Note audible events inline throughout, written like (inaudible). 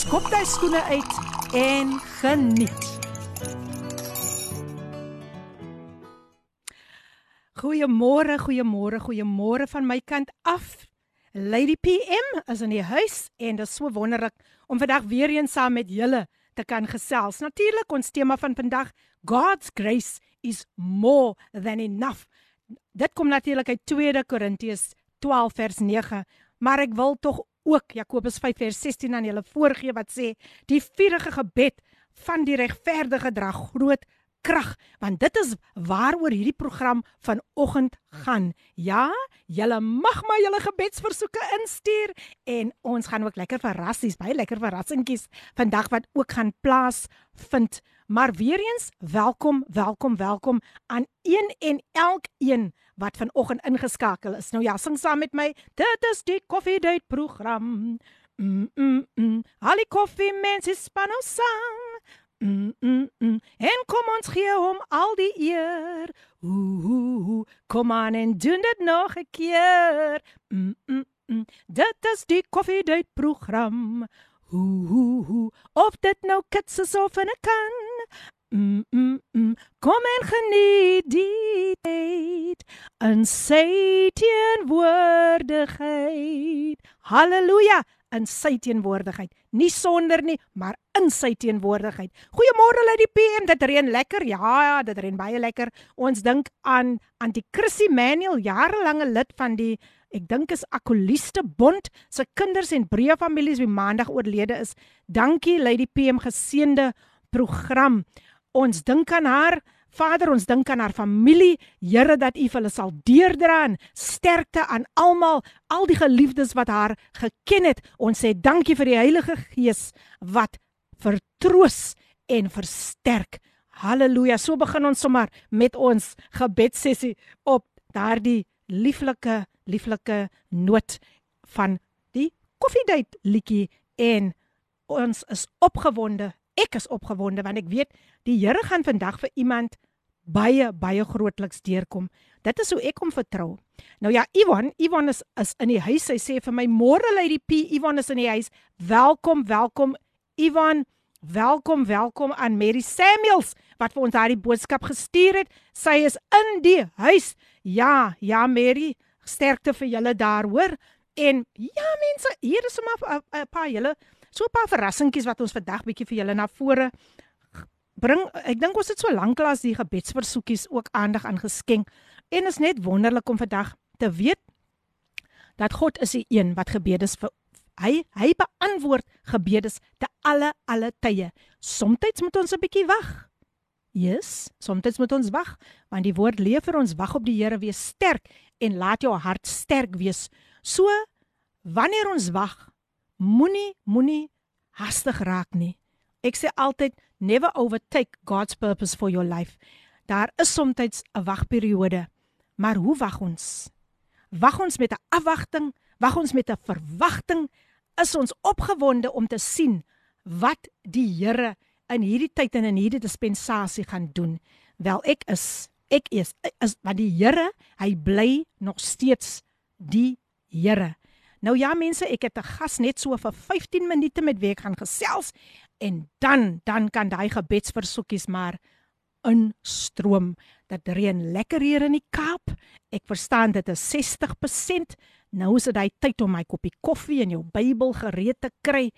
skop jy skoene uit en geniet. Goeiemôre, goeiemôre, goeiemôre van my kant af. Lady PM is in die huis en dit is so wonderlik om vandag weer eens saam met julle te kan gesels. Natuurlik ons tema van vandag, God's grace is more than enough. Dit kom natuurlik uit 2 Korintiërs 12 vers 9, maar ek wil tog ook Jakobus 5 vers 16 aan julle voorgee wat sê die vurige gebed van die regverdige dra groot krag want dit is waaroor hierdie program vanoggend gaan. Ja, julle mag maar julle gebedsversoeke instuur en ons gaan ook lekker verrassies, baie lekker verrassingkies vandag wat ook gaan plaas vind. Maar weer eens, welkom, welkom, welkom aan een en elkeen wat vanoggend ingeskakel is. Nou ja, sing saam met my. Dit is die Coffee Date program. Mm mm mm. Ali koffie mense span ons sang. Mm, mm, mm. En kom ons gee hom al die eer. Ooh, kom aan en doen dit nog 'n keer. Mm, mm, mm. Dit is die Coffee Date program. Ooh, of dit nou kits is of 'n kan. Mm, mm, mm. Kom en geniet die tyd in sy teenwoordigheid. Halleluja! in sy teenwoordigheid. Nie sonder nie, maar in sy teenwoordigheid. Goeiemôre Lady PM, dit reën lekker. Ja, dit reën baie lekker. Ons dink aan Antie Chrissy Manuel, jarelange lid van die ek dink is Akoliste Bond se kinders en breë families wie maandag oorlede is. Dankie Lady PM geseënde program. Ons dink aan haar Vader, ons dink aan haar familie. Here dat U hulle sal deurdra en sterkte aan almal, al die geliefdes wat haar geken het. Ons sê dankie vir die Heilige Gees wat vertroos en versterk. Halleluja. So begin ons sommer met ons gebedssessie op daardie lieflike lieflike noot van die koffiedייט liedjie en ons is opgewonde ek is opgewonde want ek weet die Here gaan vandag vir iemand baie baie grootliks deurkom. Dit is hoe ek hom vertrou. Nou ja, Ivan, Ivan is is in die huis. Hy sê vir my môre lê die P, Ivan is in die huis. Welkom, welkom Ivan. Welkom, welkom aan Mary Samuels wat vir ons daardie boodskap gestuur het. Sy is in die huis. Ja, ja Mary, sterkte vir julle daar, hoor. En ja mense, hier is sommer 'n paar julle so 'n paar verrassingkies wat ons vandag bietjie vir julle na vore bring. Ek dink ons het so lank lank die gebedsversoekies ook aandag aan geskenk en is net wonderlik om vandag te weet dat God is die een wat gebedes vir hy hy beantwoord gebedes te alle alle tye. Somstyds moet ons 'n bietjie wag. Yes, somstyds moet ons wag want die woord leef vir ons wag op die Here wees sterk en laat jou hart sterk wees. So wanneer ons wag, moenie moenie hastig raak nie. Ek sê altyd never overtake God's purpose for your life. Daar is soms 'n wagperiode, maar hoe wag ons? Wag ons met 'n afwagting, wag ons met 'n verwagting, is ons opgewonde om te sien wat die Here in hierdie tyd en in hierdie dispensasie gaan doen. Wel ek is ek is is wat die Here, hy bly nog steeds die Here. Nou ja mense, ek het 'n gas net so vir 15 minute met wie ek gaan gesels en dan dan kan daai gebedsversoekies maar instroom. Dat reën lekker hier in die Kaap. Ek verstaan dit is 60%. Nou is dit hy tyd om my koppie koffie en jou Bybel gereed te kry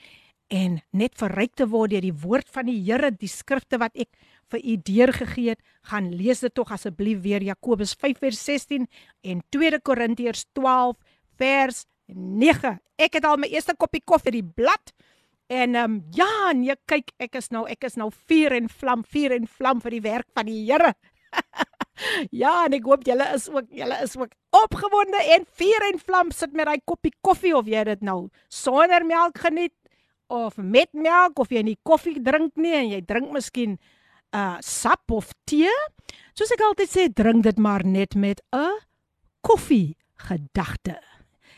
en net verryk te word deur die woord van die Here, die skrifte wat ek vir u deurgegee het. Gaan lees dit tog asseblief weer Jakobus 5:16 en 2 Korintiërs 12 vers 9. Ek het al my eerste koppie koffie die blad. En ehm um, ja, nee, kyk, ek is nou ek is nou vuur en vlam, vuur en vlam vir die werk van die Here. (laughs) ja, en ek hoop julle is ook julle is ook opgewonde en vuur en vlam sit met daai koppie koffie of jy dit nou sonder melk geniet of met melk of jy nie koffie drink nie en jy drink miskien uh sap of tee. Soos ek altyd sê, drink dit maar net met 'n koffie gedagte.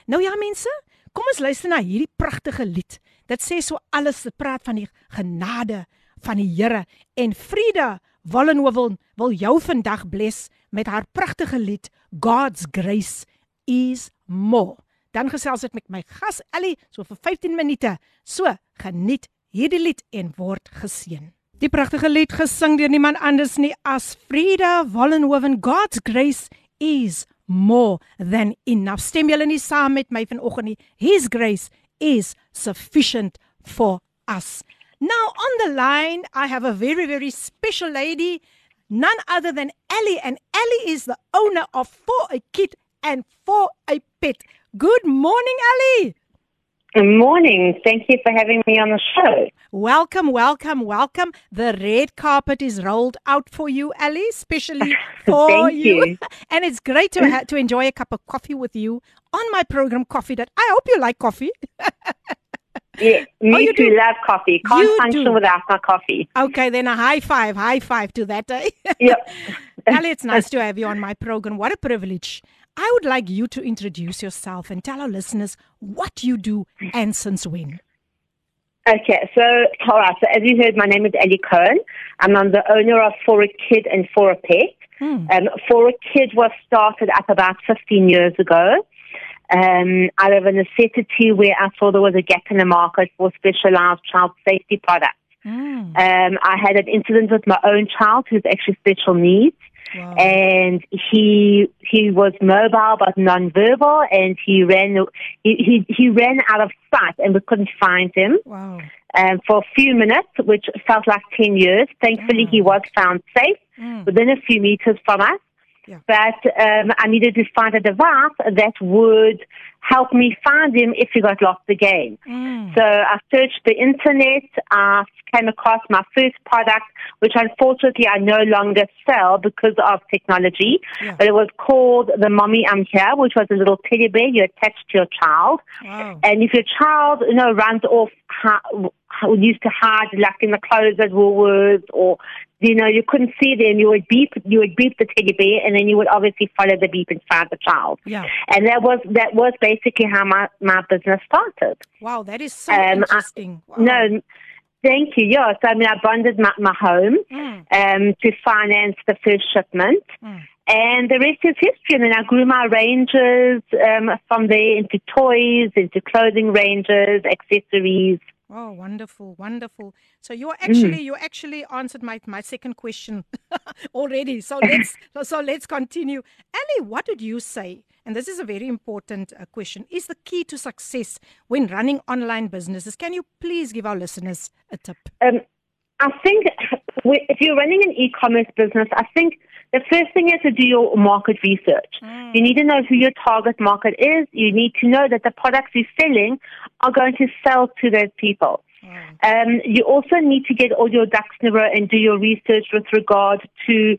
Nou ja mense, kom ons luister na hierdie pragtige lied. Dit sê so alles, dit praat van die genade van die Here en Frieda Wallenhoven wil jou vandag bless met haar pragtige lied God's Grace is More. Dan gesels ek met my gas Ellie so vir 15 minute. So, geniet hierdie lied en word geseën. Die pragtige lied gesing deur niemand anders nie as Frieda Wallenhoven God's Grace is more than enough. Stem julle nie saam met my vanoggend nie. His grace is sufficient for us. Now on the line I have a very very special lady, none other than Ellie and Ellie is the owner of For a Kid and For a Pet. Good morning Ellie. Good morning. Thank you for having me on the show. Welcome, welcome, welcome. The red carpet is rolled out for you, Ellie, especially (laughs) for you. you. And it's great to ha- to enjoy a cup of coffee with you on my program Coffee That. I hope you like coffee. (laughs) Yeah, me Oh, you too. do? Love coffee. Can't You function do. without my coffee. okay, then a high five, high five to that. Eh? Yep. (laughs) Ellie, it's nice to have you on my program. What a privilege. I would like you to introduce yourself and tell our listeners what you do and since when. Okay, so all right. So as you heard, my name is Ellie Cohen. and I'm the owner of For a Kid and For a Pet. Hmm. Um, For a Kid was started up about 15 years ago. Um, out of a necessity where I saw there was a gap in the market for specialized child safety products. Mm. Um, I had an incident with my own child who's actually special needs. Wow. and he he was mobile but non-verbal, and he ran he he, he ran out of sight, and we couldn't find him Wow. um, for a few minutes, which felt like ten years. Thankfully, he was found safe Mm. within a few meters from us. Yeah. But um, I needed to find a device that would help me find him if he got lost again. Mm. So I searched the internet. I came across my first product, which unfortunately I no longer sell because of technology. Yeah. But it was called the Mommy I'm Here, which was a little teddy bear you attached to your child. Wow. And if your child, you know, runs off, used to hide like in the clothes at Woolworths or, you know, you couldn't see them, you would beep, you would beep the teddy bear and then you would obviously follow the beep and find the child. Yeah. And that was, that was basically how my, my business started. Wow, that is so Um, I- interesting. Wow. No, thank you. Yeah, so I mean, I bonded my, my home Mm. um, to finance the first shipment. Mm. And the rest is history. And then I grew my ranges um, from there into toys, into clothing ranges, accessories. Oh, wonderful, wonderful. So Mm. you're actually you actually answered my my second question (laughs) already. So let's (laughs) so let's continue. Ellie, what did you say? And this is a very important uh, question. Is the key to success when running online businesses? Can you please give our listeners a tip? Um, I think (laughs) if you're running an e-commerce business, I think the first thing is to do your market research. You need to know who your target market is. You need to know that the products you're selling are going to sell to those people. Um, you also need to get all your ducks in a row and do your research with regard to,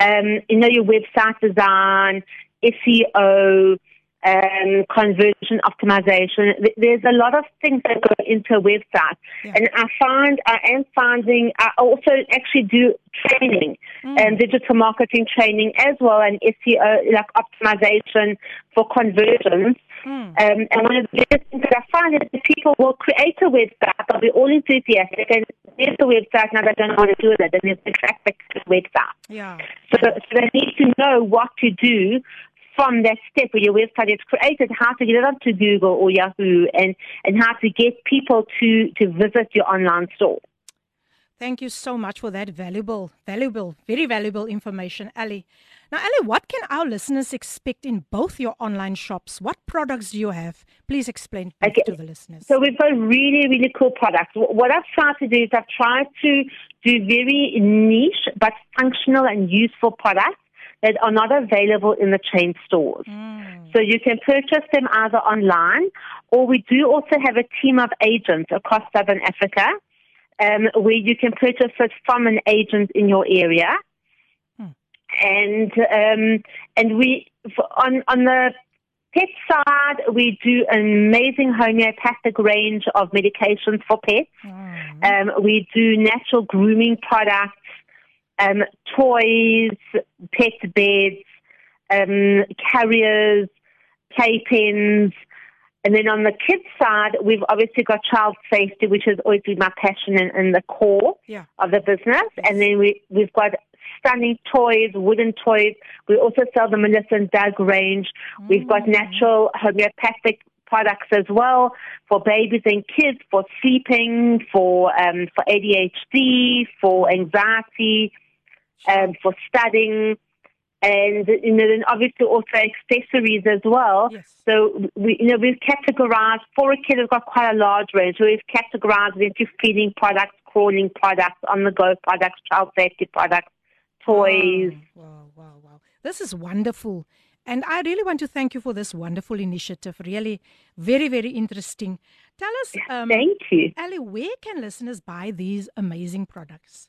um, you know, your website design, SEO, um, conversion optimization. There's a lot of things that go into a website, Yeah. and I find I am finding I also actually do training and digital marketing training as well, and SEO like optimization for conversions. Mm. Um, and one of the biggest things that I find is that people will create a website, they'll be all enthusiastic, and there's the website, now they don't know what to do with it, and there's the traffic to the website. Yeah. So, so they need to know what to do from that step where your website is created, how to get it up to Google or Yahoo, and, and how to get people to, to visit your online store. Thank you so much for that valuable, valuable, very valuable information, Ali. Now, Ali, what can our listeners expect in both your online shops? What products do you have? Please explain Okay. to the listeners. So we've got really, really cool products. What I've tried to do is I've tried to do very niche but functional and useful products that are not available in the chain stores. Mm. So you can purchase them either online or we do also have a team of agents across Southern Africa um, where you can purchase it from an agent in your area. Hmm. And um, and we on on the pet side, we do an amazing homeopathic range of medications for pets. Mm. Um, we do natural grooming products, um, toys, pet beds, um, carriers, playpens. And then on the kids side, we've obviously got child safety, which has always been my passion and, and the core Yeah. of the business. And then we, we've got stunning toys, wooden toys. We also sell the Melissa and Doug range. We've got natural homeopathic products as well for babies and kids, for sleeping, for um, for ADHD, for anxiety, um, for studying, and you know, then obviously also accessories as well. Yes. So we, you know, we've categorized for a kid. We've got quite a large range. So we've categorized into feeding products, crawling products, on-the-go products, child safety products, toys. Wow, wow, wow, wow. This is wonderful. And I really want to thank you for this wonderful initiative. Really, very, very interesting. Tell us, um, Thank you. Ali, where can listeners buy these amazing products?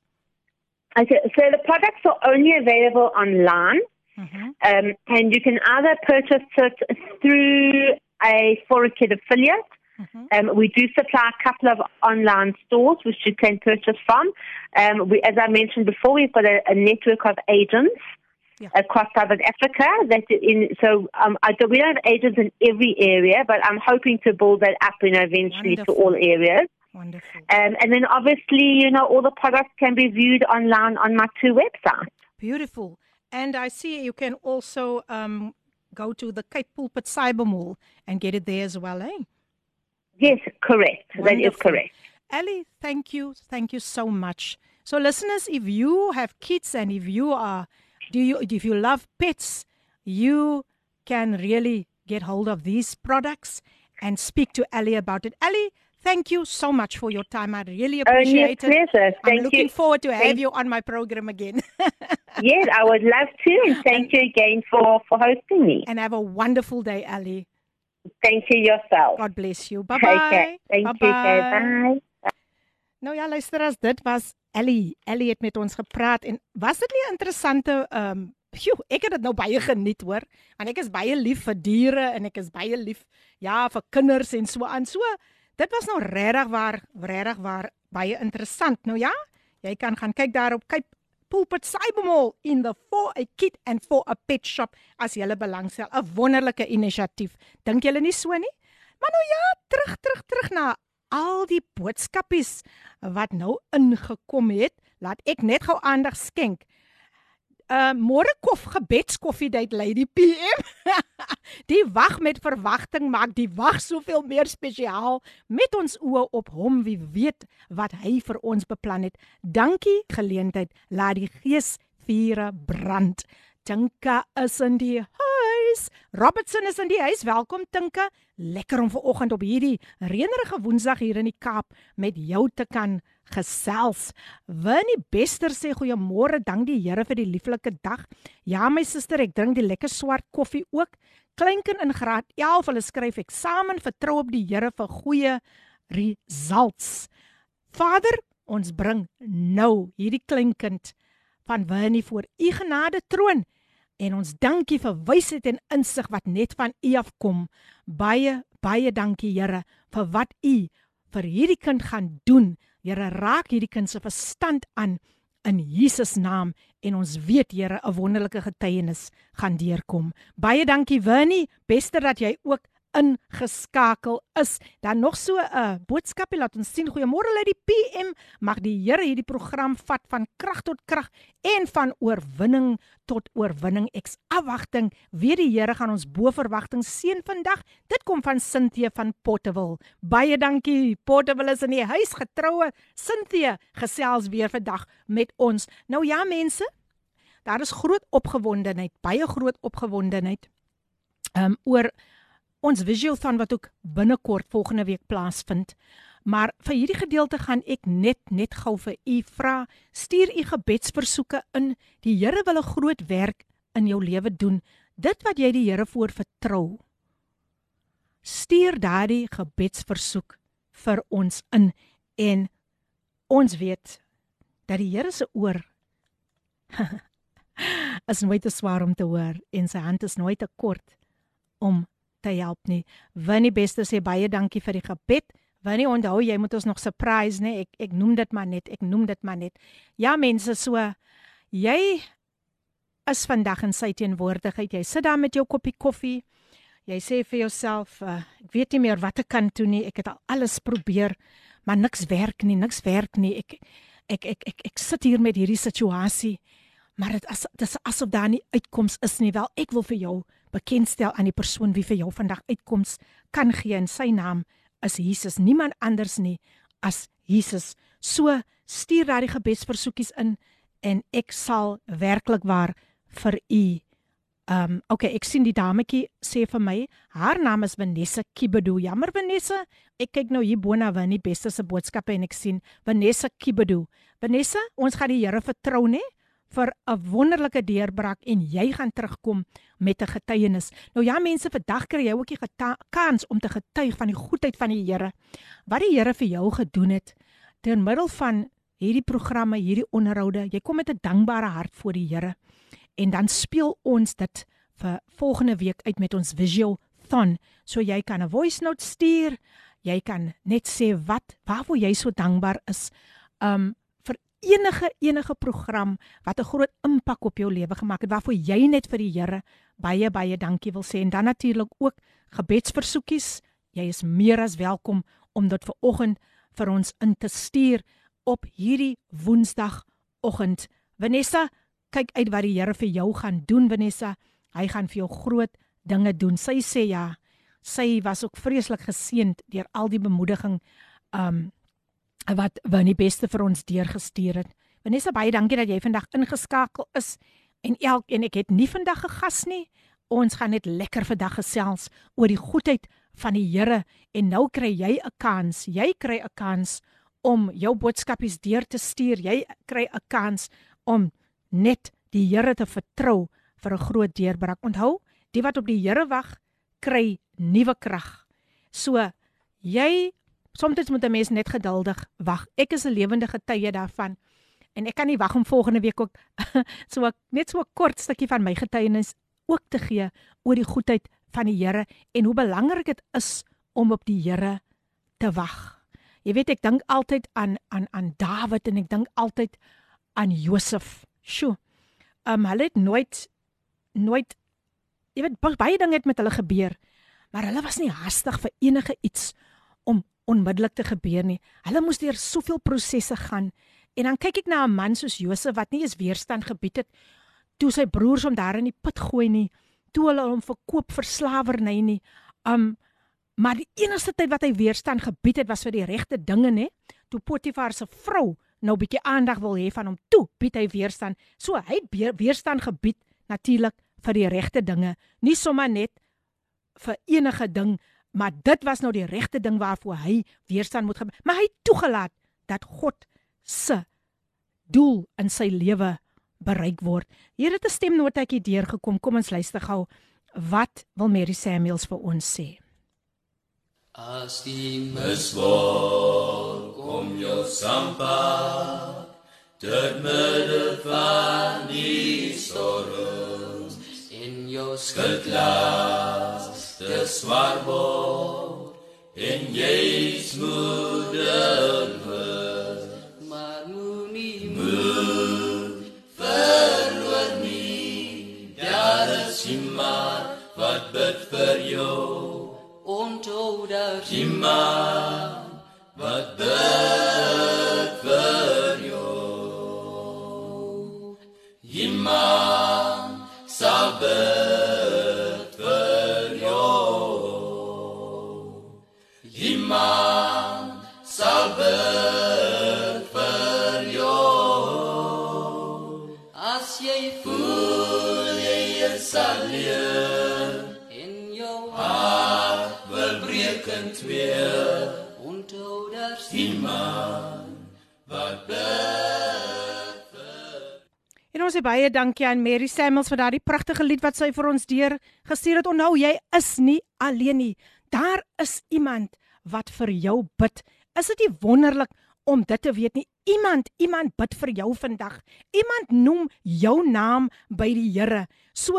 Okay, so the products are only available online, Mm-hmm. um, and you can either purchase it through a For a Kid affiliate. Mhm. Um, we do supply a couple of online stores which you can purchase from. Um, we, as I mentioned before, we've got a, a network of agents Yeah. across Southern Africa. That in so um, I do, we don't have agents in every area, but I'm hoping to build that up, you know, eventually Wonderful. to all areas. Wonderful. Um, and then obviously, you know, all the products can be viewed online on my two websites. Beautiful. And I see you can also um, go to the Cape Pulpit Cyber Mall and get it there as well, eh? Yes, correct. That is correct. Ali, thank you. Thank you so much. So listeners, if you have kids and if you are do you if you love pets, you can really get hold of these products and speak to Ali about it. Ali, thank you so much for your time. I really Only a appreciate it. pleasure. I'm Thank looking you. forward to have Thank- you on my program again. (laughs) Yes, I would love to, and thank you again for, for hosting me. and have a wonderful day, Ali. Thank you yourself. God bless you. (laughs) Bye-bye. Okay, thank you. Okay, bye. Nou ja, luister as dit was Ellie. Ellie het met ons gepraat en was dit nie 'n interessante ehm um, Pjoe, ek het dit nou baie geniet hoor. Want ek is baie lief vir diere en ek is baie lief ja vir kinders en so aan. So dit was nou regtig waar regtig waar baie interessant. Nou ja, jy kan gaan kyk daar op Cape Pulpit Cybermall in the for a kid and for a pet shop as jy belangstel. 'n Wonderlike inisiatief. Dink julle nie so nie? Maar nou ja, terug terug terug na al die boodskapies wat nou ingekom het, laat ek net gou aandag skenk uh môre kof gebedskoffie date lady PM. (laughs) die wag met verwagting maak die wag soveel meer spesiaal met ons oë op hom wie weet wat hy vir ons beplan het. Dankie geleentheid laat die gees vure brand. Dinka is in die huis. Robertson is in die huis. Welkom Tinka. Lekker om ver oggend op hierdie reënerige Woensdag hier in die Kaap met jou te kan gesels. Winnie Bester sê goeiemôre, dank die Here vir die lieflike dag. Ja my suster, ek drink die lekker swart koffie ook. Kleinkind in graad 11, hulle skryf eksamen, vertrou op die Here vir goeie results. Vader, ons bring nou hierdie kleinkind van Winnie voor u genade troon en ons dankie vir wysheid en insig wat net van u afkom. Baie baie dankie Here vir wat u vir hierdie kind gaan doen. Here raak hierdie kind se verstand aan in Jesus naam en ons weet Here 'n wonderlike getuienis gaan deurkom. Baie dankie Winnie, beste dat jy ook ingeskakel is. Dan nog so 'n uh, boodskapie laat ons sien. Goeiemôre uit die PM. Mag die Here hierdie program vat van krag tot krag en van oorwinning tot oorwinning. Ek's afwagting. Weet die Here gaan ons bo verwagting seën vandag. Dit kom van Cynthia van Potterville. Baie dankie. Potterville is in die huis getroue. Cynthia gesels weer vandag met ons. Nou ja mense, daar is groot opgewondenheid, baie groot opgewondenheid. Um oor ons visualthon wat ook binnekort volgende week plaasvind. Maar vir hierdie gedeelte gaan ek net net gou vir u vra, stuur u gebedsversoeke in. Die Here wil 'n groot werk in jou lewe doen. Dit wat jy die Here voor vertrou. Stuur daardie gebedsversoek vir ons in en ons weet dat die Here se oor (laughs) is nooit te swaar om te hoor en sy hand is nooit te kort om te help nie. Winnie Beste sê baie dankie vir die gebed. Winnie, onthou jy moet ons nog surprise, nê? Ek ek noem dit maar net, ek noem dit maar net. Ja mense, so jy is vandag in sy teenwoordigheid. Jy sit daar met jou koppie koffie. Jy sê vir jouself, uh, ek weet nie meer wat ek kan doen nie. Ek het al alles probeer, maar niks werk nie, niks werk nie. Ek ek ek ek, ek sit hier met hierdie situasie, maar dit is dis asof daar nie uitkoms is nie. Wel, ek wil vir jou bekendstel aan die persoon wie vir jou vandag uitkoms kan gee in sy naam is Jesus, niemand anders nie as Jesus. So stuur daai gebedsversoekies in en ek sal werklik waar vir u Ehm um, okay, ek sien die dametjie sê vir my, haar naam is Vanessa Kibedu. Jammer Vanessa, ek kyk nou hier bo na Winnie Beste se boodskappe en ek sien Vanessa Kibedu. Vanessa, ons gaan die Here vertrou nê vir 'n wonderlike deurbraak en jy gaan terugkom met 'n getuienis. Nou ja mense, vandag kry jy ook die kans om te getuig van die goedheid van die Here. Wat die Here vir jou gedoen het deur middel van hierdie programme, hierdie onderhoude. Jy kom met 'n dankbare hart voor die Here en dan speel ons dit vir volgende week uit met ons visual thon. So jy kan 'n voice note stuur. Jy kan net sê wat waarvoor jy so dankbaar is. Um enige enige program wat 'n groot impak op jou lewe gemaak het waarvoor jy net vir die Here baie baie dankie wil sê en dan natuurlik ook gebedsversoekies. Jy is meer as welkom om dit vir oggend vir ons in te stuur op hierdie woensdagoggend. Vanessa, kyk uit wat die Here vir jou gaan doen Vanessa. Hy gaan vir jou groot dinge doen. Sy sê ja. Sy was ook vreeslik geseënd deur al die bemoediging um wat wat die beste vir ons deurgestuur het. Vanessa baie dankie dat jy vandag ingeskakel is en elkeen ek het nie vandag 'n gas nie. Ons gaan net lekker vandag gesels oor die goedheid van die Here en nou kry jy 'n kans. Jy kry 'n kans om jou boodskapies deur te stuur. Jy kry 'n kans om net die Here te vertrou vir 'n groot deurbraak. Onthou, die wat op die Here wag, kry nuwe krag. So jy soms moet 'n mens net geduldig wag. Ek is 'n lewende getuie daarvan. En ek kan nie wag om volgende week ook (laughs) so net so 'n kort stukkie van my getuienis ook te gee oor die goedheid van die Here en hoe belangrik dit is om op die Here te wag. Jy weet ek dink altyd aan aan aan Dawid en ek dink altyd aan Josef. Sjoe. Ehm um, hulle het nooit nooit jy weet baie dinge het met hulle gebeur, maar hulle was nie hastig vir enige iets om onmiddellik te gebeur nie. Hulle moes deur soveel prosesse gaan. En dan kyk ek na 'n man soos Josef wat nie eens weerstand gebied het toe sy broers hom daar in die put gooi nie, toe hulle hom verkoop vir slawerny nie. Um maar die enigste tyd wat hy weerstand gebied het was vir die regte dinge, nê? Toe Potifar se vrou nou 'n bietjie aandag wil hê van hom toe, bied hy weerstand. So hy het weerstand gebied natuurlik vir die regte dinge, nie sommer net vir enige ding, maar dit was nou die regte ding waarvoor hy weerstand moet gebied. Maar hy het toegelaat dat God se doel in sy lewe bereik word. Hier het 'n stemnotetjie deurgekom. Kom ons luister gou. Wat wil Mary Samuels vir ons sê? As die miswolk om jou sampa Dit midde van die storms In jou skuldlas De swarbol En jy smoeder Maar moenie moed Verloor nie Daar is iemand wat bid vir jou onthou daar iemand ons baie dankie aan Mary Samuels vir daardie pragtige lied wat sy vir ons deur gestuur het. Onthou jy is nie alleen nie. Daar is iemand wat vir jou bid. Is dit nie wonderlik om dit te weet nie? Iemand, iemand bid vir jou vandag. Iemand noem jou naam by die Here. So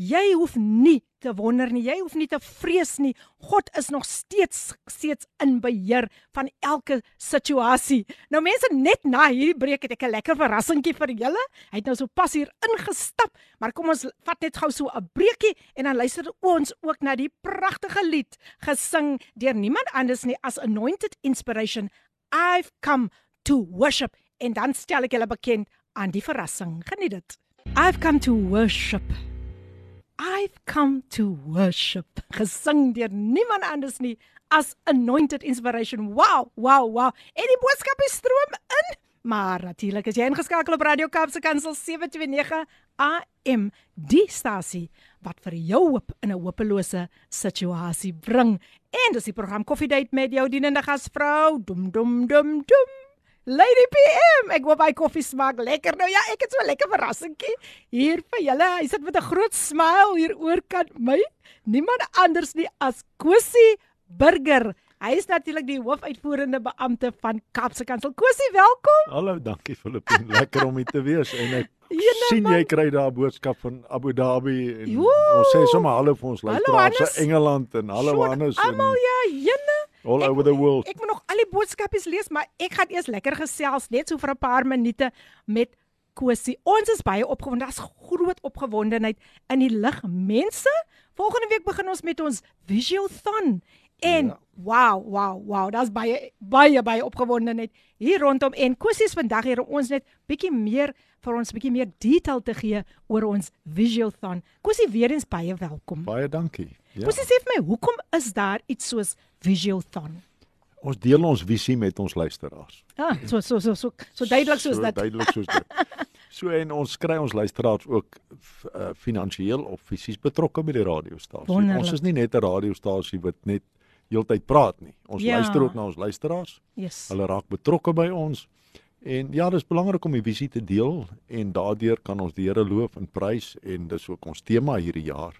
Jy hoef nie te wonder nie, jy hoef nie te vrees nie. God is nog steeds steeds in beheer van elke situasie. Nou mense, net na hierdie breek het ek 'n lekker verrassingkie vir julle. Hy het nou so pas hier ingestap, maar kom ons vat net gou so 'n breekie en dan luister ons ook na die pragtige lied gesing deur niemand anders nie as Anointed Inspiration. I've come to worship en dan stel ek julle bekend aan die verrassing. Geniet dit. I've come to worship. I've come to worship. Gesing deur niemand anders nie as Anointed Inspiration. Wow, wow, wow. En die boodskap is stroom in. Maar natuurlik is jy ingeskakel op Radio Kaapse Kansel 729 AM, die stasie wat vir jou hoop in 'n hopelose situasie bring. En dis die program Coffee Date met jou dienende gasvrou. Dum dum dum dum. Lady PM, ek hoop hy koffie smaak lekker. Nou ja, ek het so 'n lekker verrassingkie hier vir julle. Hy sit met 'n groot smile hier oorkant my. Niemand anders nie as Kosie Burger. Hy is natuurlik die hoofuitvoerende beampte van Kapse Kansel. Kosie, welkom. Hallo, dankie Filippin. Lekker om hier te wees en ek Jene sien man. jy kry daar boodskap van Abu Dhabi en Jo. ons sê sommer hallo vir ons luisteraars in Engeland en hallo Hannes Almal en ja, jene. all Ek- over the world. Ek moet nog al die boodskapies lees, maar ek gaan eers lekker gesels net so vir 'n paar minute met Kosie. Ons is baie opgewonde. Daar's groot opgewondenheid in die lig. Mense, volgende week begin ons met ons Visiothon. En Ja. wow, wow, wow, daar's baie baie baie opgewondenheid hier rondom en Kosie is vandag hier om ons net bietjie meer vir ons bietjie meer detail te gee oor ons Visiothon. Kosie weer eens baie welkom. Baie dankie. Ja. Kosie sê vir my, hoekom is daar iets soos Visiothon? Ons deel ons visie met ons luisteraars. Ah, so so so so so duidelik soos so dit. Duidelik soos dit. (laughs) So en ons kry ons luisteraars ook uh, finansiëel of fisies betrokke by die radiostasie. Wonderlik. Ons is nie net 'n radiostasie wat net heeltyd praat nie. Ons Ja. luister ook na ons luisteraars. Yes. Hulle raak betrokke by ons. En ja, dis belangrik om die visie te deel en daardeur kan ons die Here loof en prys en dis ook ons tema hierdie jaar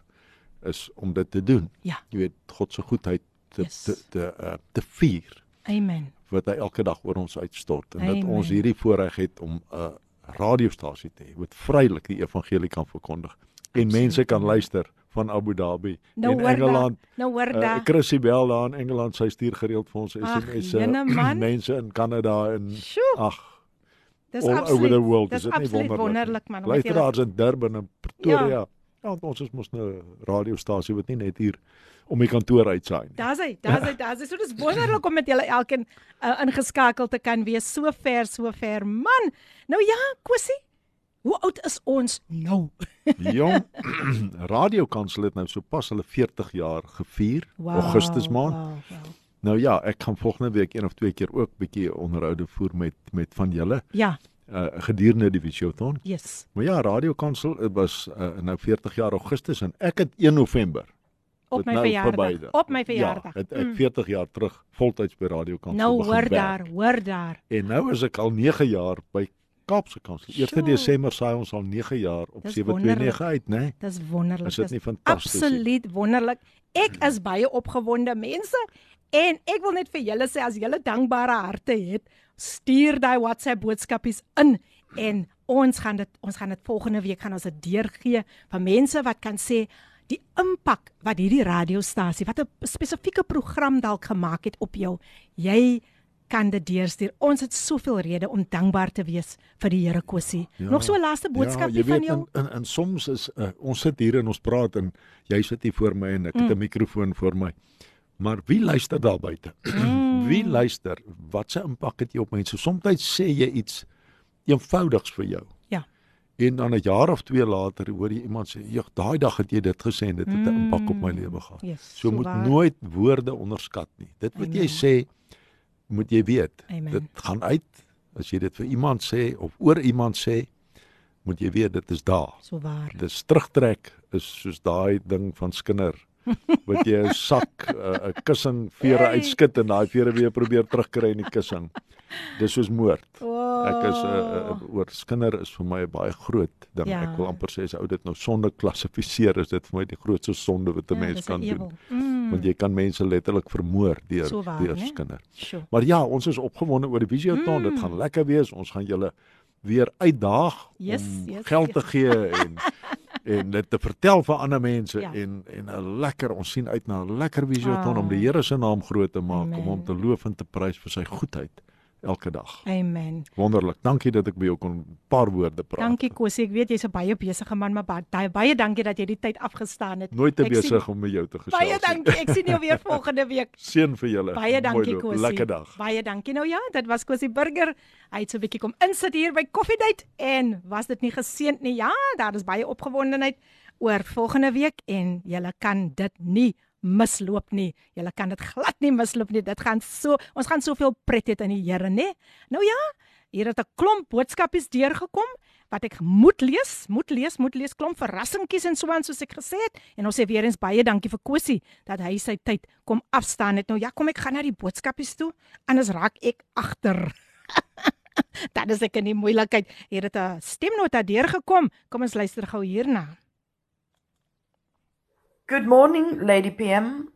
is om dit te doen. Ja. Jy weet God se goedheid te Yes. te te, uh, te vier Amen. wat hy elke dag oor ons uitstort en dat Amen. ons hierdie voorreg het om 'n uh, radiostasie te hê wat vrylik die evangelie kan verkondig en mense kan luister van Abu Dhabi Nou en daar. Engeland. Nou hoor Uh, daar. Chrissy Bell daar in Engeland, sy stuur gereeld vir ons SMS'e. (clears throat) Mense in Kanada en ag, dis absoluut. Dis absoluut wonderlik? wonderlik man. Luisteraars in Durban en Pretoria. Ja. Ja, ja want ons is mos 'n radiostasie wat nie net hier om die kantoor uitsaai nie. Daar's hy, daar's hy, daar's hy. So dis wonderlik om met julle elkeen uh, ingeskakel te kan wees. So ver, so ver. Man. Nou ja, Kosie. Hoe oud is ons nou? Jong, radiokansel het nou sopas hulle 40 jaar gevier, Augustus maand. Wow, wow. Nou ja, ek gaan volgende week een of twee keer ook bietjie onderhoude voer met met van julle Ja, uh, gedurende die Visiothon. yes. Maar ja, radiokansel het was uh, nou 40 jaar Augustus en ek het 1 November Op my nou verjaardag. Op my verjaardag. Ja, het ek Mm. 40 jaar terug voltyds by radiokansel Nou begin hoor werk. daar, hoor daar. En nou is ek al 9 jaar by Kaapse Kansel. 1 Sjoe. Desember saai ons al 9 jaar op Dis 729 uit, né? Nee? Dis wonderlik. Is dit nie fantasties nie? Absoluut wonderlik. Ek is baie opgewonde mense en ek wil net vir julle sê as julle dankbare harte het, stuur daai WhatsApp boodskapies in en ons gaan dit ons gaan dit volgende week gaan ons dit deurgee van mense wat kan sê die impak wat hierdie radiostasie, wat 'n spesifieke program dalk gemaak het op jou. Jy kan dit deurstuur. Ons het soveel redes om dankbaar te wees vir die Here Kosie. Ja. Nog so 'n laaste boodskapie ja, weet, van jou. En, en, en soms is uh, ons sit hier en ons praat en jy sit hier voor my en ek het 'n mikrofoon voor my. Maar wie luister daar buite? (clears throat) wie luister? Wat se impak het jy op mense? Soms sê jy iets eenvoudigs vir jou. Ja. En dan 'n jaar of twee later hoor jy iemand sê, "Ja, daai dag het jy dit gesê en dit het 'n Mm. impak op my lewe gehad." Yes, so so moet waar. nooit woorde onderskat nie. Dit wat jy sê, moet jy weet. Amen. Dit gaan uit as jy dit vir iemand sê of oor iemand sê, moet jy weet dit is daar. So waar. Dis terugtrek is soos daai ding van Skinner wat jy 'n sak 'n uh, kussing vere Hey. uitskit en daai vere weer probeer terugkry in die kussing. Dis soos moord. Oh. Ek is 'n uh, uh, oor Skinner is vir my 'n baie groot ding. Ja. Ek wil amper sê as ou dit nou sonde klassifiseer is dit vir my die grootste sonde wat 'n Ja, mens kan doen. Mm. Want jy kan mense letterlik vermoor deur So waar, deur né? Skinner. Sjoe. Maar ja, ons is opgewonde oor die Visioton. Mm. Dit gaan lekker wees. Ons gaan julle weer uitdaag Yes, om yes, geld yes. te gee en (laughs) (laughs) en dit te vertel vir ander mense Ja. en en 'n lekker ons sien uit na 'n lekker visioton Ah. om die Here se naam groot te maak, Amen. om hom te loof en te prys vir sy goedheid elke dag. Amen. Wonderlik. Dankie dat ek by jou kon 'n paar woorde praat. Dankie Kosie, ek weet jy's 'n baie besige man, maar baie baie, dankie dat jy die tyd afgestaan het. Nooit te besig om met jou te gesels. Baie dankie. Ek sien jou weer (laughs) volgende week. Seën vir julle. Baie dankie. Kosie. Lekker dag. Baie dankie. Nou ja, dit was Kosie Burger. Hy het so 'n bietjie kom insit hier by Coffee Date en was dit nie geseend nie? Ja, daar is baie opgewondenheid oor volgende week en julle kan dit nie misloop nie. Julle kan dit glad nie misloop nie. Dit gaan so ons gaan soveel pret hê in die Here, né? Nou ja, hier het 'n klomp boodskapies deurgekom wat ek moet lees, moet lees, moet lees klomp verrassingkies en so aan soos ek gesê het. En ons sê weer eens baie dankie vir Kosie dat hy sy tyd kom afstaan het. Nou ja, kom ek gaan na die boodskapies toe, anders raak ek agter. (laughs) Dan is ek in die moeilikheid. Hier het 'n stemnota deurgekom. Kom ons luister gou hierna. Good morning, Lady PM.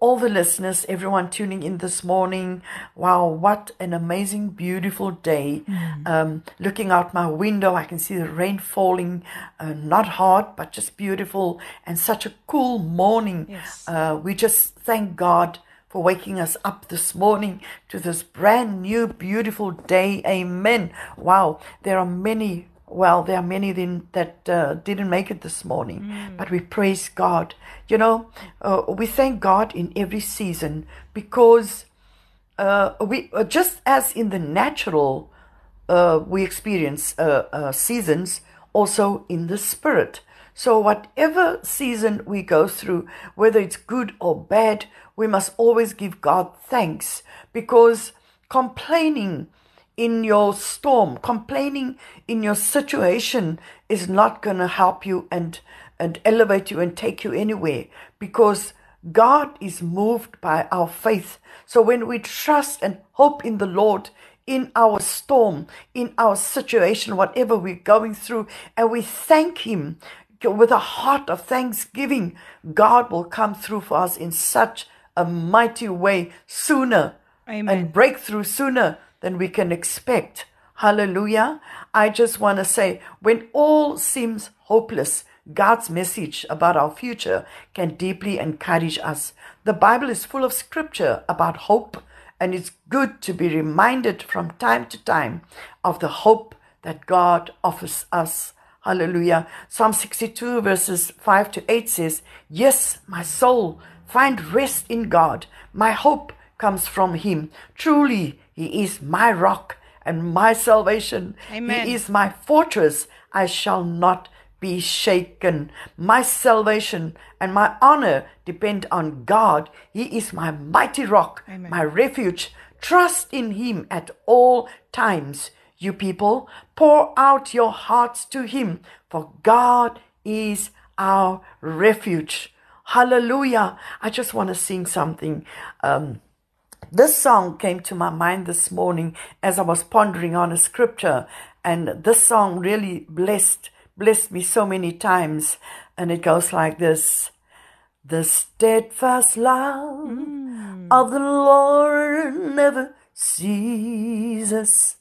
All the listeners, everyone tuning in this morning. Wow, what an amazing, beautiful day. Um, looking out my window, I can see the rain falling, uh, not hard, but just beautiful, and such a cool morning. Yes. Uh, we just thank God for waking us up this morning to this brand new, beautiful day. Amen. Wow, there are many well, there are many then that uh, didn't make it this morning, but we praise God. You know, uh, we thank God in every season because uh, we uh, just as in the natural uh, we experience uh, uh, seasons, also in the spirit. So whatever season we go through, whether it's good or bad, we must always give God thanks because complaining in your storm, complaining in your situation is not going to help you and and elevate you and take you anywhere because God is moved by our faith. So when we trust and hope in the Lord in our storm, in our situation, whatever we're going through, and we thank Him with a heart of thanksgiving, God will come through for us in such a mighty way sooner Amen. and breakthrough sooner than we can expect. Hallelujah. I just want to say when all seems hopeless, God's message about our future can deeply encourage us. The Bible is full of scripture about hope, and it's good to be reminded from time to time of the hope that God offers us. Hallelujah. Psalm 62, verses 5 to 8 says, Yes, my soul, find rest in God. My hope comes from Him. Truly, He is my rock and my salvation. Amen. He is my fortress. I shall not be shaken. My salvation and my honor depend on God. He is my mighty rock, Amen. my refuge. Trust in Him at all times. You people, pour out your hearts to Him, for God is our refuge. Hallelujah. I just want to sing something. Um, this song came to my mind this morning as I was pondering on a scripture, and this song really blessed blessed me so many times. And it goes like this: The steadfast love hmm. of the Lord never ceases;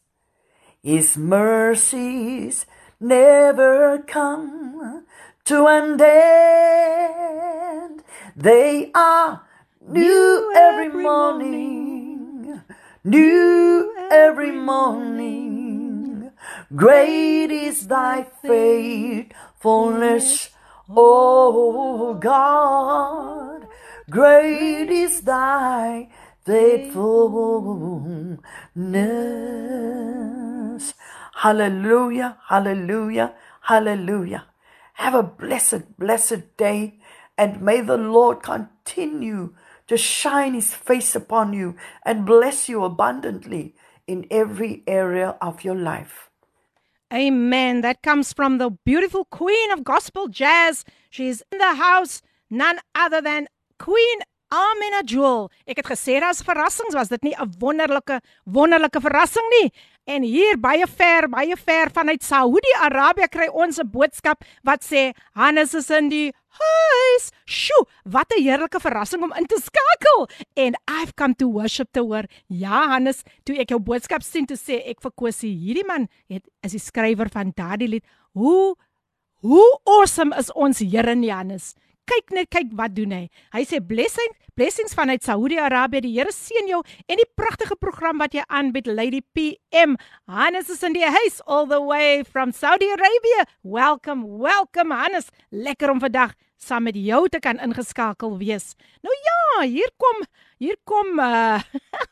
His mercies never come to an end. They are new every morning, new every morning. Great is thy faithfulness, O God. Great is thy faithfulness. Hallelujah, hallelujah, hallelujah. Have a blessed, blessed day, and may the Lord continue to shine his face upon you and bless you abundantly in every area of your life. Amen. That comes from the beautiful queen of gospel jazz. She's in the house, none other than Queen Amina Jewel. Ek het gesê daar's verrassings, was dit nie 'n wonderlike wonderlike verrassing nie? En hier baie ver, baie ver vanuit Saudi-Arabië kry ons 'n boodskap wat sê Hannes is in die huis. Sjoe, wat 'n heerlike verrassing om in te skakel. En I've come to worship te hoor. Ja, Hannes, toe ek jou boodskap sien, toe sê ek vir Kosie, hierdie man het is die skrywer van daardie lied. Hoe Hoe awesome is ons Here in Johannes? Kyk net, kyk wat doen hy. Hy sê blessing, blessings vanuit Saudi-Arabië. Die Here seën jou en die pragtige program wat jy aanbied Lady PM. Hannes is in die huis all the way from Saudi Arabia. Welcome, welcome Hannes. Lekker om vandag saam met jou te kan ingeskakel wees. Nou ja, hier kom hier kom (laughs) uh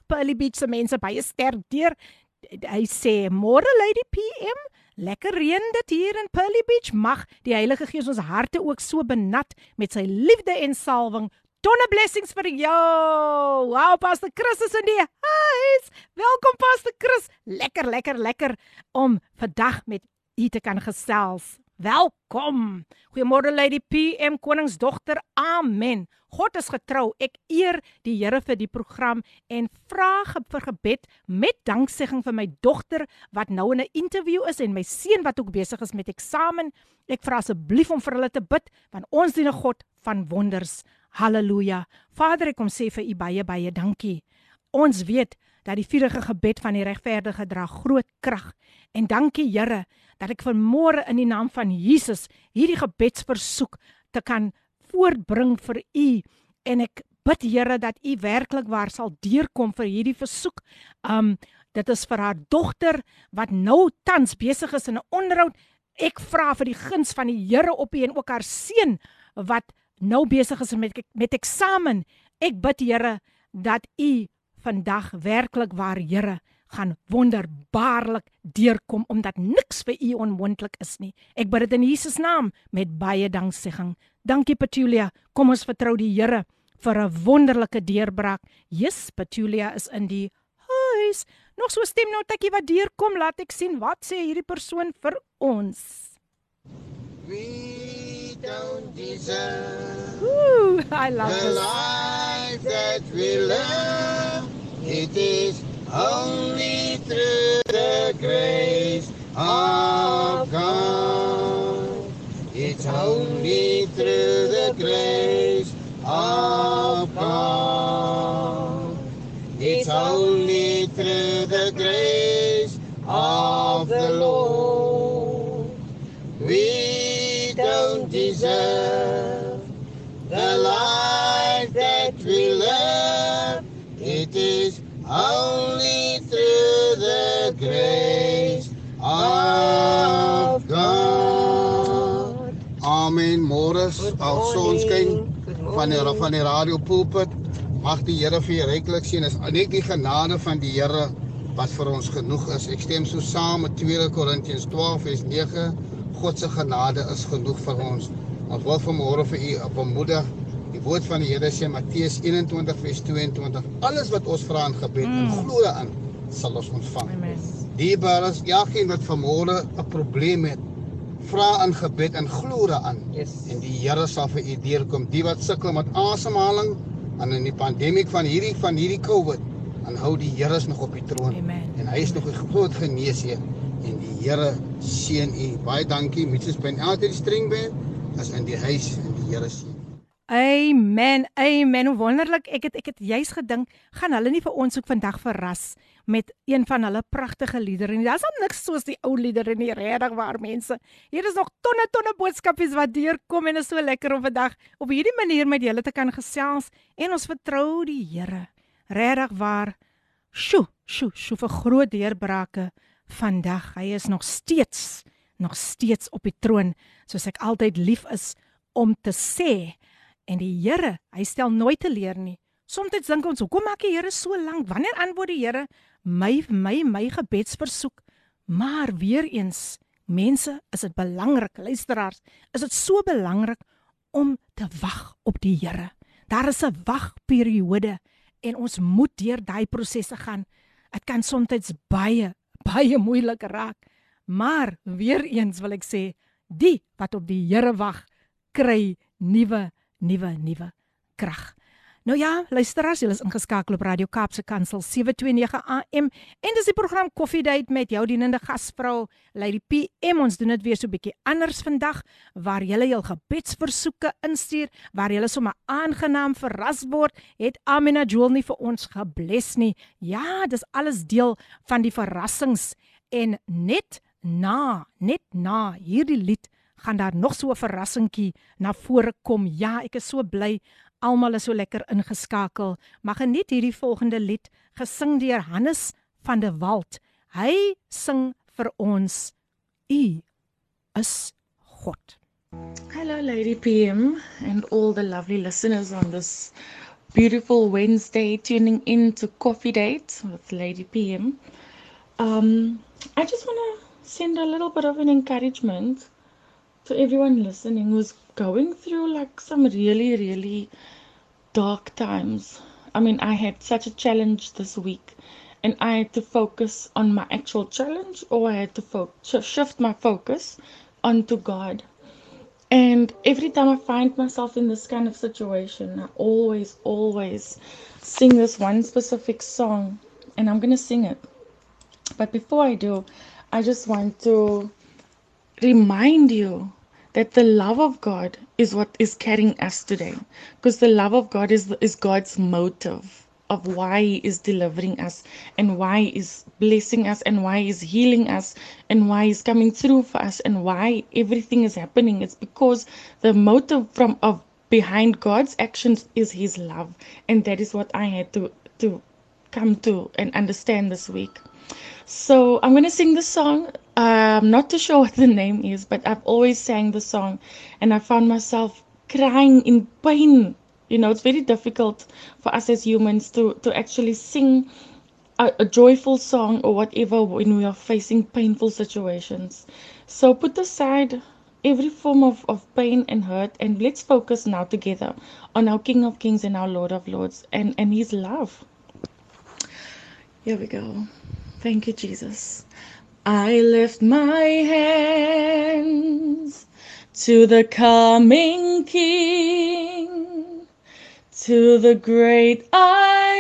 Pearly Beach se mense baie sterk deur. Hy sê môre Lady PM Lekker reën dit hier in Pearly Beach. Mag die Heilige Gees ons harte ook so benat met sy liefde en salwing. Tonne blessings vir jou. Wow, Pastor Chris is in die huis. Welkom Pastor Chris. Lekker, lekker, lekker om vandag met u te kan gesels. Welkom. Goeiemôre Lady PM Koningsdogter. Amen. God is getrou. Ek eer die Here vir die program en vra vir gebed met danksegging vir my dogter wat nou in 'n onderhoud is en my seun wat ook besig is met eksamen. Ek vra asseblief om vir hulle te bid want ons dien 'n God van wonders. Halleluja. Vader, ek kom sê vir u baie baie dankie. Ons weet dat die vurige gebed van die regverdige dra groot krag. En dankie Here dat ek vanmôre in die naam van Jesus hierdie gebedsversoek te kan voortbring vir u en ek bid Here dat u werklik waar sal deurkom vir hierdie versoek. Um dit is vir haar dogter wat nou tans besig is in 'n onderhoud. Ek vra vir die guns van die Here op u en ook haar seun wat nou besig is met met eksamen. Ek bid Here dat u vandag werklik waar Here gaan wonderbaarlik deurkom omdat niks vir u onmoontlik is nie. Ek bid dit in Jesus naam met baie danksegging. Dankie Petulia. Kom ons vertrou die Here vir 'n wonderlike deurbraak. Jesus Petulia is in die huis. Nog so stem nou tikkie wat deurkom. Laat ek sien wat sê hierdie persoon vir ons. We don't deserve Ooh, I love the this. life that we live. It is only through the grace of God. It's only through the grace of God. It's only through the grace of the Lord. Grace of God. Amen. Môre al sonskyn van die van die radio pulpit. Mag die Here vir jou ryklik seën. Is net die genade van die Here wat vir ons genoeg is. Ek stem so saam met 2 Korintiërs 12 vers 9. God se genade is genoeg vir ons. Ons wil vanmôre vir u op bemoedig. Die woord van die Here sê Matteus 21 vers 22. Alles wat ons vra in gebed mm. en glo daarin, sal ons ontvang. Amen. Diebares, elkeen wat vanmôre 'n probleem het, vra in gebed en glo daaraan. Yes. En die Here sal vir u deurkom. Die wat sukkel met asemhaling en in die pandemie van hierdie van hierdie COVID, en hou die Here is nog op die troon. Amen. En hy is nog 'n groot geneesheer en die Here seën u. Baie dankie. Mitsus Ben altyd string ben as in die huis en die Here seën. Amen. Amen. Hoe wonderlik. Ek het ek het juis gedink, gaan hulle nie vir ons ook vandag verras met een van hulle pragtige liedere nie. Daar's al niks soos die ou liedere nie, regtig waar mense. Hier is nog tonne tonne boodskapies wat deurkom en is so lekker om vandag op hierdie manier met julle te kan gesels en ons vertrou die Here. Regtig waar. Sjoe, sjoe, sjoe vir groot deurbrake vandag. Hy is nog steeds nog steeds op die troon, soos ek altyd lief is om te sê. En die Here, hy stel nooit teleur nie. Soms dink ons, hoekom maak die Here so lank? Wanneer antwoord die Here my my my gebedsversoek? Maar weer eens, mense, is dit belangrik, luisteraars, is dit so belangrik om te wag op die Here. Daar is 'n wagperiode en ons moet deur daai prosesse gaan. Dit kan soms baie baie moeilik raak. Maar weer eens wil ek sê, die wat op die Here wag, kry nuwe nuwe nuwe krag. Nou ja, luisteraars, julle is ingeskakel op Radio Kaapse Kansel 729 AM en dis die program Coffee Date met jou dienende gasvrou Lady PM. Ons doen dit weer so 'n bietjie anders vandag waar julle jul gebedsversoeke instuur, waar julle sommer aangenaam verras word. Het Amina Jewel nie vir ons gebless nie. Ja, dis alles deel van die verrassings en net na, net na hierdie lied gaan daar nog so 'n verrassingkie na vore kom. Ja, ek is so bly. Almal is so lekker ingeskakel. Maar geniet hierdie volgende lied gesing deur Hannes van der Walt. Hy sing vir ons U is God. Hello, Lady PM, and all the lovely listeners on this beautiful Wednesday tuning in to Coffee Date with Lady PM. Um, I just want to send a little bit of an encouragement to everyone listening who's going through like some really, really dark times. I mean, I had such a challenge this week, and I had to focus on my actual challenge, or I had to fo- sh- shift my focus onto God. And every time I find myself in this kind of situation, I always, always sing this one specific song, and I'm going to sing it. But before I do, I just want to remind you that the love of God is what is carrying us today. Because the love of God is, is God's motive of why He is delivering us and why He is blessing us and why He is healing us and why He's coming through for us and why everything is happening. It's because the motive from of behind God's actions is His love. And that is what I had to to come to and understand this week. So I'm gonna sing the song. I'm not too sure what the name is, but I've always sang the song, and I found myself crying in pain. You know, it's very difficult for us as humans to to actually sing a, a joyful song or whatever when we are facing painful situations. So put aside every form of, of pain and hurt and let's focus now together on our King of Kings and our Lord of Lords and, and his love. Here we go. Thank you, Jesus. I lift my hands to the coming King, to the great I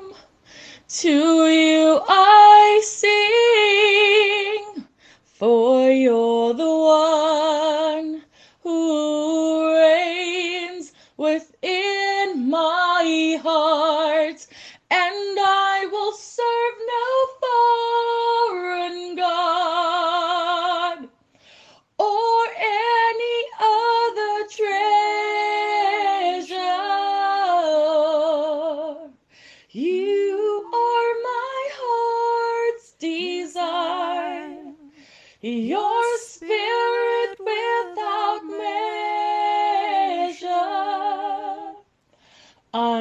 am. To you I sing, for you're the one who reigns within my heart,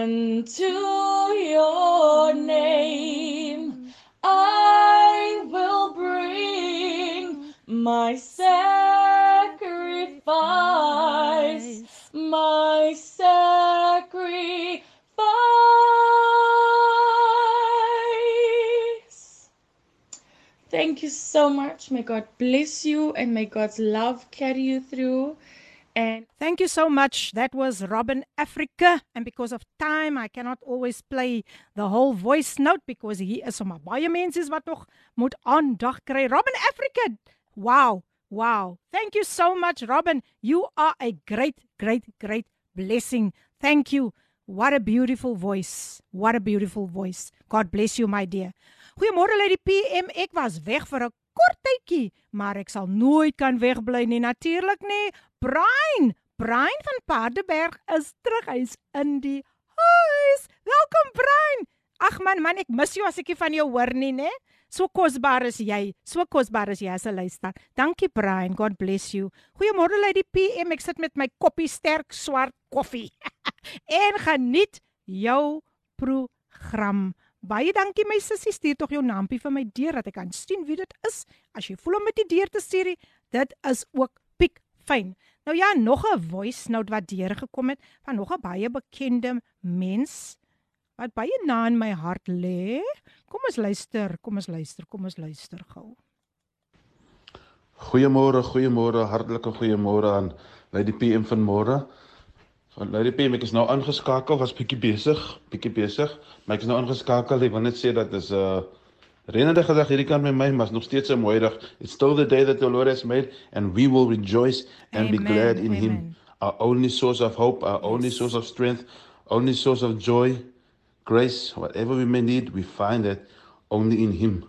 Unto your name I will bring my sacrifice, my sacrifice. Thank you so much. May God bless you and may God's love carry you through. And Thank you so much. That was Robin Africa and because of time I cannot always play the whole voice note because hier is sommer baie mense wat nog moet aandag kry. Robin Africa. Wow. Wow. Thank you so much Robin. You are a great great great blessing. Thank you. What a beautiful voice. What a beautiful voice. God bless you my dear. Goeiemôre Lady PM. Ek was weg vir 'n kort tydjie, maar ek sal nooit kan wegbly nie natuurlik nie. Brian, Brian van Paardeberg is terug. Hy's in die huis. Welkom Brian. Ag man, man, ek mis jou as ek nie van jou hoor nie, né? So kosbaar is jy. So kosbaar is jy as 'n luister. Dankie Brian. God bless you. Goeiemôre Lady PM. Ek sit met my koppie sterk swart koffie. (laughs) en geniet jou program. Baie dankie my sussie, stuur tog jou nampie vir my deur dat ek kan sien wie dit is. As jy voel om met die deur te stuur, dit is ook piek fyn. Nou ja, nog 'n voice note wat deurgekom het van nog 'n baie bekende mens wat baie na in my hart lê. Kom ons luister, kom ons luister, kom ons luister gou. Goeiemôre, goeiemôre, hartlike goeiemôre aan Lady PM vanmôre. Van Lady PM, ek is nou aangeskakel, was bietjie besig, bietjie besig, maar ek is nou aangeskakel. Ek wil net sê dat is 'n uh, reënende dag hierdie kant met my, maar is nog steeds 'n mooi dag. It's still the day that the Lord has made and we will rejoice and be Amen, glad in amen. him. Our only source of hope, our only source of strength, only source of joy, grace, whatever we may need, we find it only in him.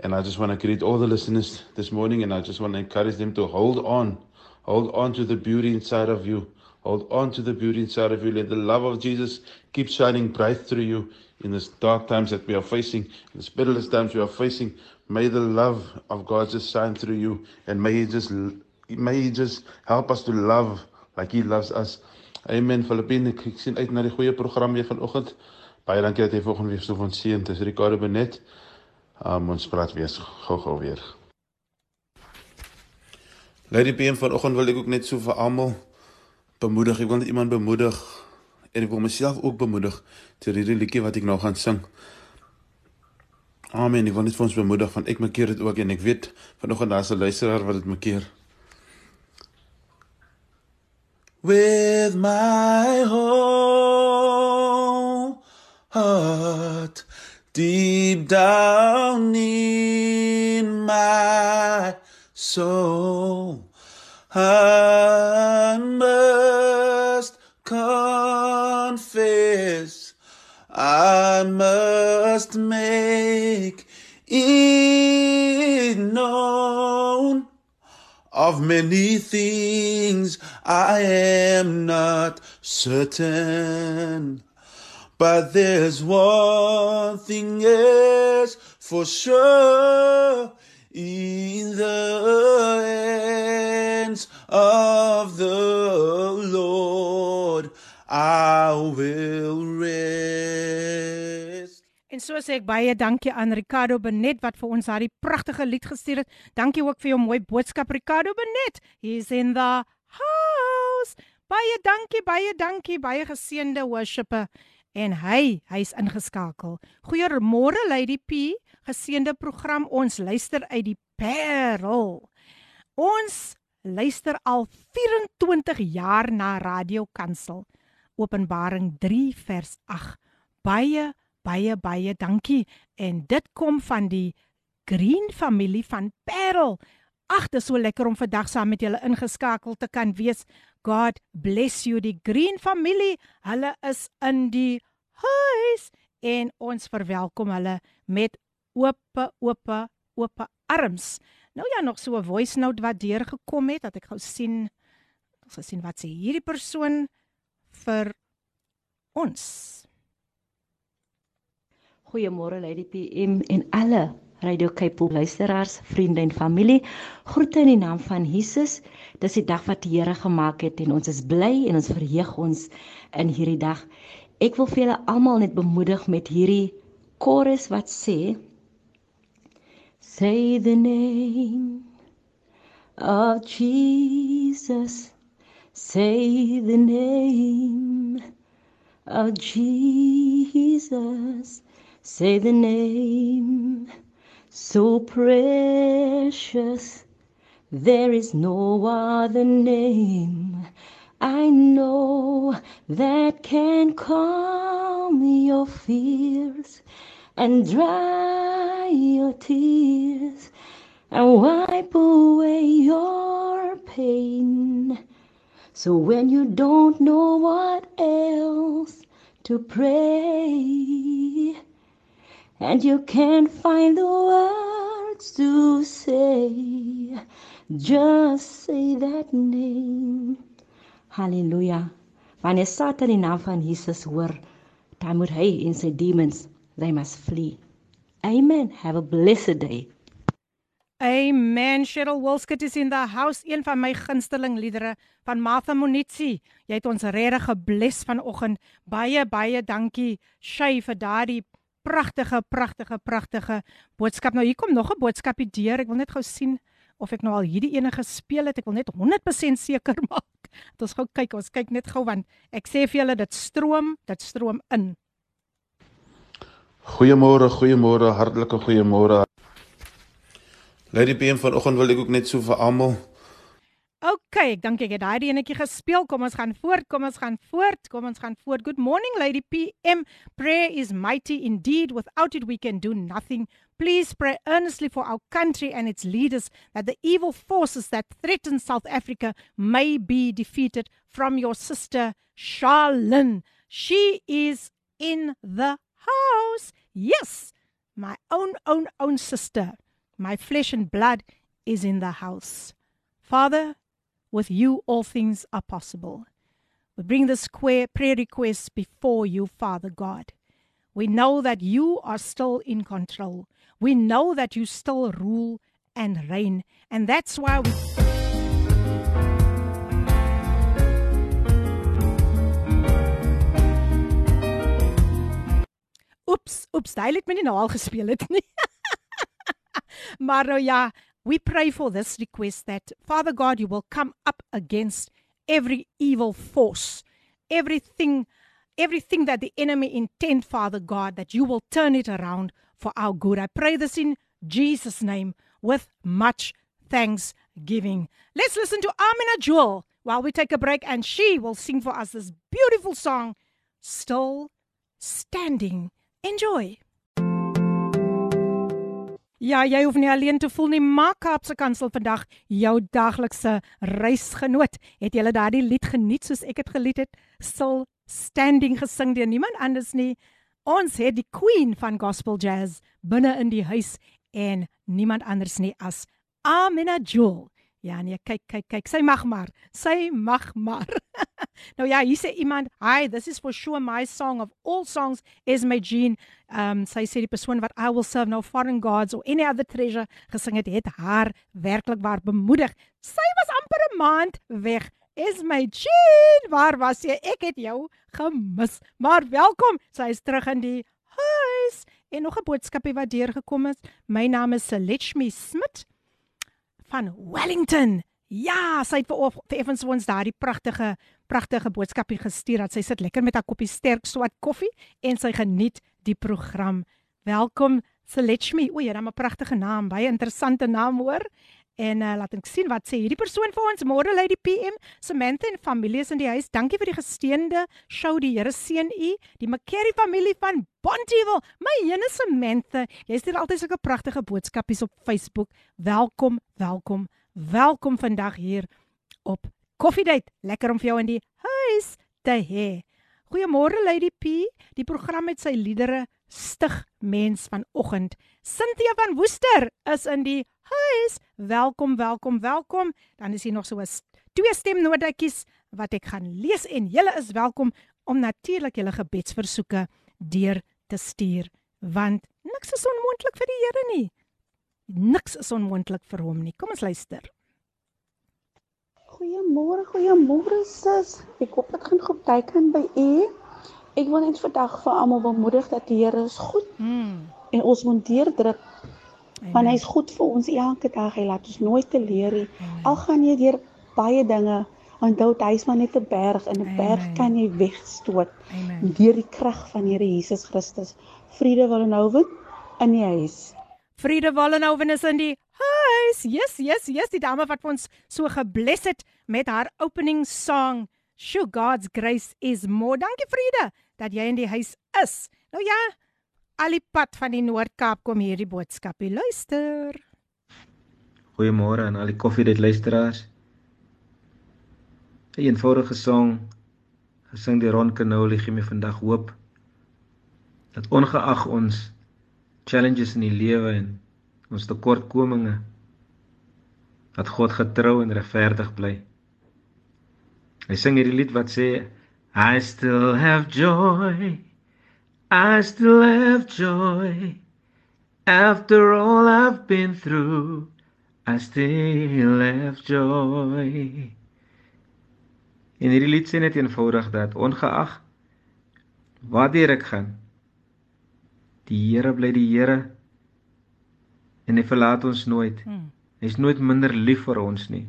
And I just want to greet all the listeners this morning and I just want to encourage them to hold on. Hold on to the beauty inside of you. Hold on to the beauty inside of you. Let the love of Jesus keep shining bright through you in these dark times that we are facing, in the perilous times we are facing. May the love of God just shine through you and may He just may He just help us to love like He loves us. Amen. Filippine, ek, sien uit na die goeie program weer vanoggend. Baie dankie dat jy volgende week so van seën. Dis Ricardo Benet. Um, ons praat weer gou-gou weer. Lady PM vanoggend wil ek ook net so vir almal bemoedig. Ek wil net iemand bemoedig en ek wil myself ook bemoedig ter hierdie liedjie wat ek nou gaan sing. Amen. Ek wil net vir ons bemoedig van ek maak dit ook en ek weet vanoggend daar's 'n luisteraar wat dit maak. with my whole heart deep down in my soul. I make it known of many things I am not certain. But there's one thing is for sure in the hands of the Lord I will rest. En so sê ek baie dankie aan Ricardo Benet wat vir ons daardie pragtige lied gestuur het. Dankie ook vir jou mooi boodskap Ricardo Benet. He's in the house. Baie dankie, baie dankie, baie geseënde worshipper. En hy, hy's ingeskakel. Goeiemôre Lady P, geseënde program. Ons luister uit die Parel. Ons luister al 24 jaar na Radio Kansel. Openbaring 3 vers 8. Baie baie baie dankie en dit kom van die Green familie van Parel. Ag, dit is so lekker om vandag saam met julle ingeskakel te kan wees. God bless you die Green familie. Hulle is in die huis en ons verwelkom hulle met oop oop oop arms. Nou ja, nog so 'n voice note wat deurgekom het dat ek gou sien ons gesien wat sê hierdie persoon vir ons. Goeiemôre Lady PM en alle Radio Kaapel luisteraars, vriende en familie. Groete in die naam van Jesus. Dis die dag wat die Here gemaak het en ons is bly en ons verheug ons in hierdie dag. Ek wil vir julle almal net bemoedig met hierdie chorus wat sê Say the name of Jesus. Say the name of Jesus. Say the name so precious. There is no other name I know that can calm your fears and dry your tears and wipe away your pain. So when you don't know what else to pray, and you can't find the words to say. Just say that name. Hallelujah. Wanneer Satan die naam van Jesus hoor, dan moet hy en sy demons, they must flee. Amen. Have a blessed day. Amen. Cheryl Wolskut is in the house, een van my gunsteling liedere van Martha Monitsi. Jy het ons regtig gebless vanoggend. Baie baie dankie Shay vir daardie pragtige pragtige pragtige boodskap. Nou hier kom nog 'n boodskapie deur. Ek wil net gou sien of ek nou al hierdie ene gespeel het. Ek wil net 100% seker (laughs) maak. Dat ons gou kyk. Ons kyk net gou want ek sê vir julle dit stroom, dit stroom in. Goeiemôre, goeiemôre, hartlike goeiemôre. Lady PM vanoggend wil ek ook net so vir almal OK, ek dink ek het daai enetjie gespeel. Kom ons gaan voort. Kom ons gaan voort. Kom ons gaan voort. Good morning Lady PM. Prayer is mighty indeed. Without it we can do nothing. Please pray earnestly for our country and its leaders that the evil forces that threaten South Africa may be defeated from your sister Charlene. She is in the house. Yes, my own own own sister. My flesh and blood is in the house. Father, with you all things are possible. We bring this prayer request before you, Father God. We know that you are still in control. We know that you still rule and reign. And that's why we. Oeps, oeps, daai het my nie nou al gespeel het nie. (laughs) maar nou ja, we pray for this request that Father God you will come up against every evil force, everything everything that the enemy intend Father God that you will turn it around for our good. I pray this in Jesus name with much thanksgiving. Let's listen to Amina Jewel while we take a break and she will sing for us this beautiful song Still Standing. Enjoy. Ja, jy hoef nie alleen te voel nie. Maak Kaapse Kansel vandag jou daglikse reisgenoot. Het jy daardie lied geniet soos ek dit gelied het? Still standing gesing deur niemand anders nie. Ons het die queen van gospel jazz binne in die huis en niemand anders nie as Amina Jewel. Ja nee, kyk kyk kyk, sy mag maar. Sy mag maar. (laughs) nou ja, hier sê iemand, "Hi, this is for sure my song of all songs is my Jean." Um sy sê die persoon wat I will serve no foreign gods or any other treasure gesing het, het haar werklik waar bemoedig. Sy was amper 'n maand weg. Is my Jean, waar was jy? Ek het jou gemis. Maar welkom. Sy is terug in die huis. En nog 'n boodskapie wat deurgekom het. My naam is Selechmi Smit van Wellington. Ja, sy het vir vir Evans ons daardie pragtige pragtige boodskapie gestuur dat sy sit lekker met haar koppie sterk swart koffie en sy geniet die program. Welkom Selechmi. O, jy het 'n pragtige naam, baie interessante naam hoor. En uh, laat ek sien wat sê hierdie persoon vir ons. Môre lê die PM. Samantha en familie is in die huis. Dankie vir die gesteende show. Die Here seën u. Die McCarry familie van Bonteheuwel. My ene Samantha, jy stuur altyd sulke pragtige boodskapies op Facebook. Welkom, welkom. Welkom vandag hier op Coffee Date. Lekker om vir jou in die huis te hê. Goeiemôre Lady P. Die program met sy liedere stig mens vanoggend. Cynthia van Woester is in die huis. Welkom, welkom, welkom. Dan is hier nog so 'n twee stemnotetjies wat ek gaan lees en julle is welkom om natuurlik julle gebedsversoeke deur te stuur want niks is onmoontlik vir die Here nie. Niks is onmoontlik vir hom nie. Kom ons luister. Goeiemôre, goeiemôre sis. Ek hoop dit gaan goed teiken by u. Ek wil net vandag vir almal bemoedig dat die Here is goed. Mm. En ons moet deurdruk Want hy's goed vir ons elke dag. Hy laat ons nooit te leer nie. Al gaan jy deur baie dinge, onthou hy's maar net 'n berg en 'n berg kan jy wegstoot. Amen. Deur die krag van Here Jesus Christus. Vrede wil nou win in die huis. Vrede Wallenhoven is in die huis. Yes, yes, yes, die dame wat ons so gebless het met haar opening song. Sure God's grace is more. Dankie Vrede dat jy in die huis is. Nou ja, al die pad van die Noord-Kaap kom hierdie boodskapie. Luister. Goeiemôre aan al die koffiedייט luisteraars. 'n Eenvoudige song gesing deur Ron Canoli gee my vandag hoop dat ongeag ons challenges in die lewe en ons tekortkominge dat God getrou en regverdig bly. Hy sing hierdie lied wat sê I still have joy I still have joy after all I've been through. I still have joy. En hierdie lied sê net eenvoudig dat ongeag wat deur ek gaan, die Here bly die Here en hy verlaat ons nooit. Hmm. Hy's nooit minder lief vir ons nie.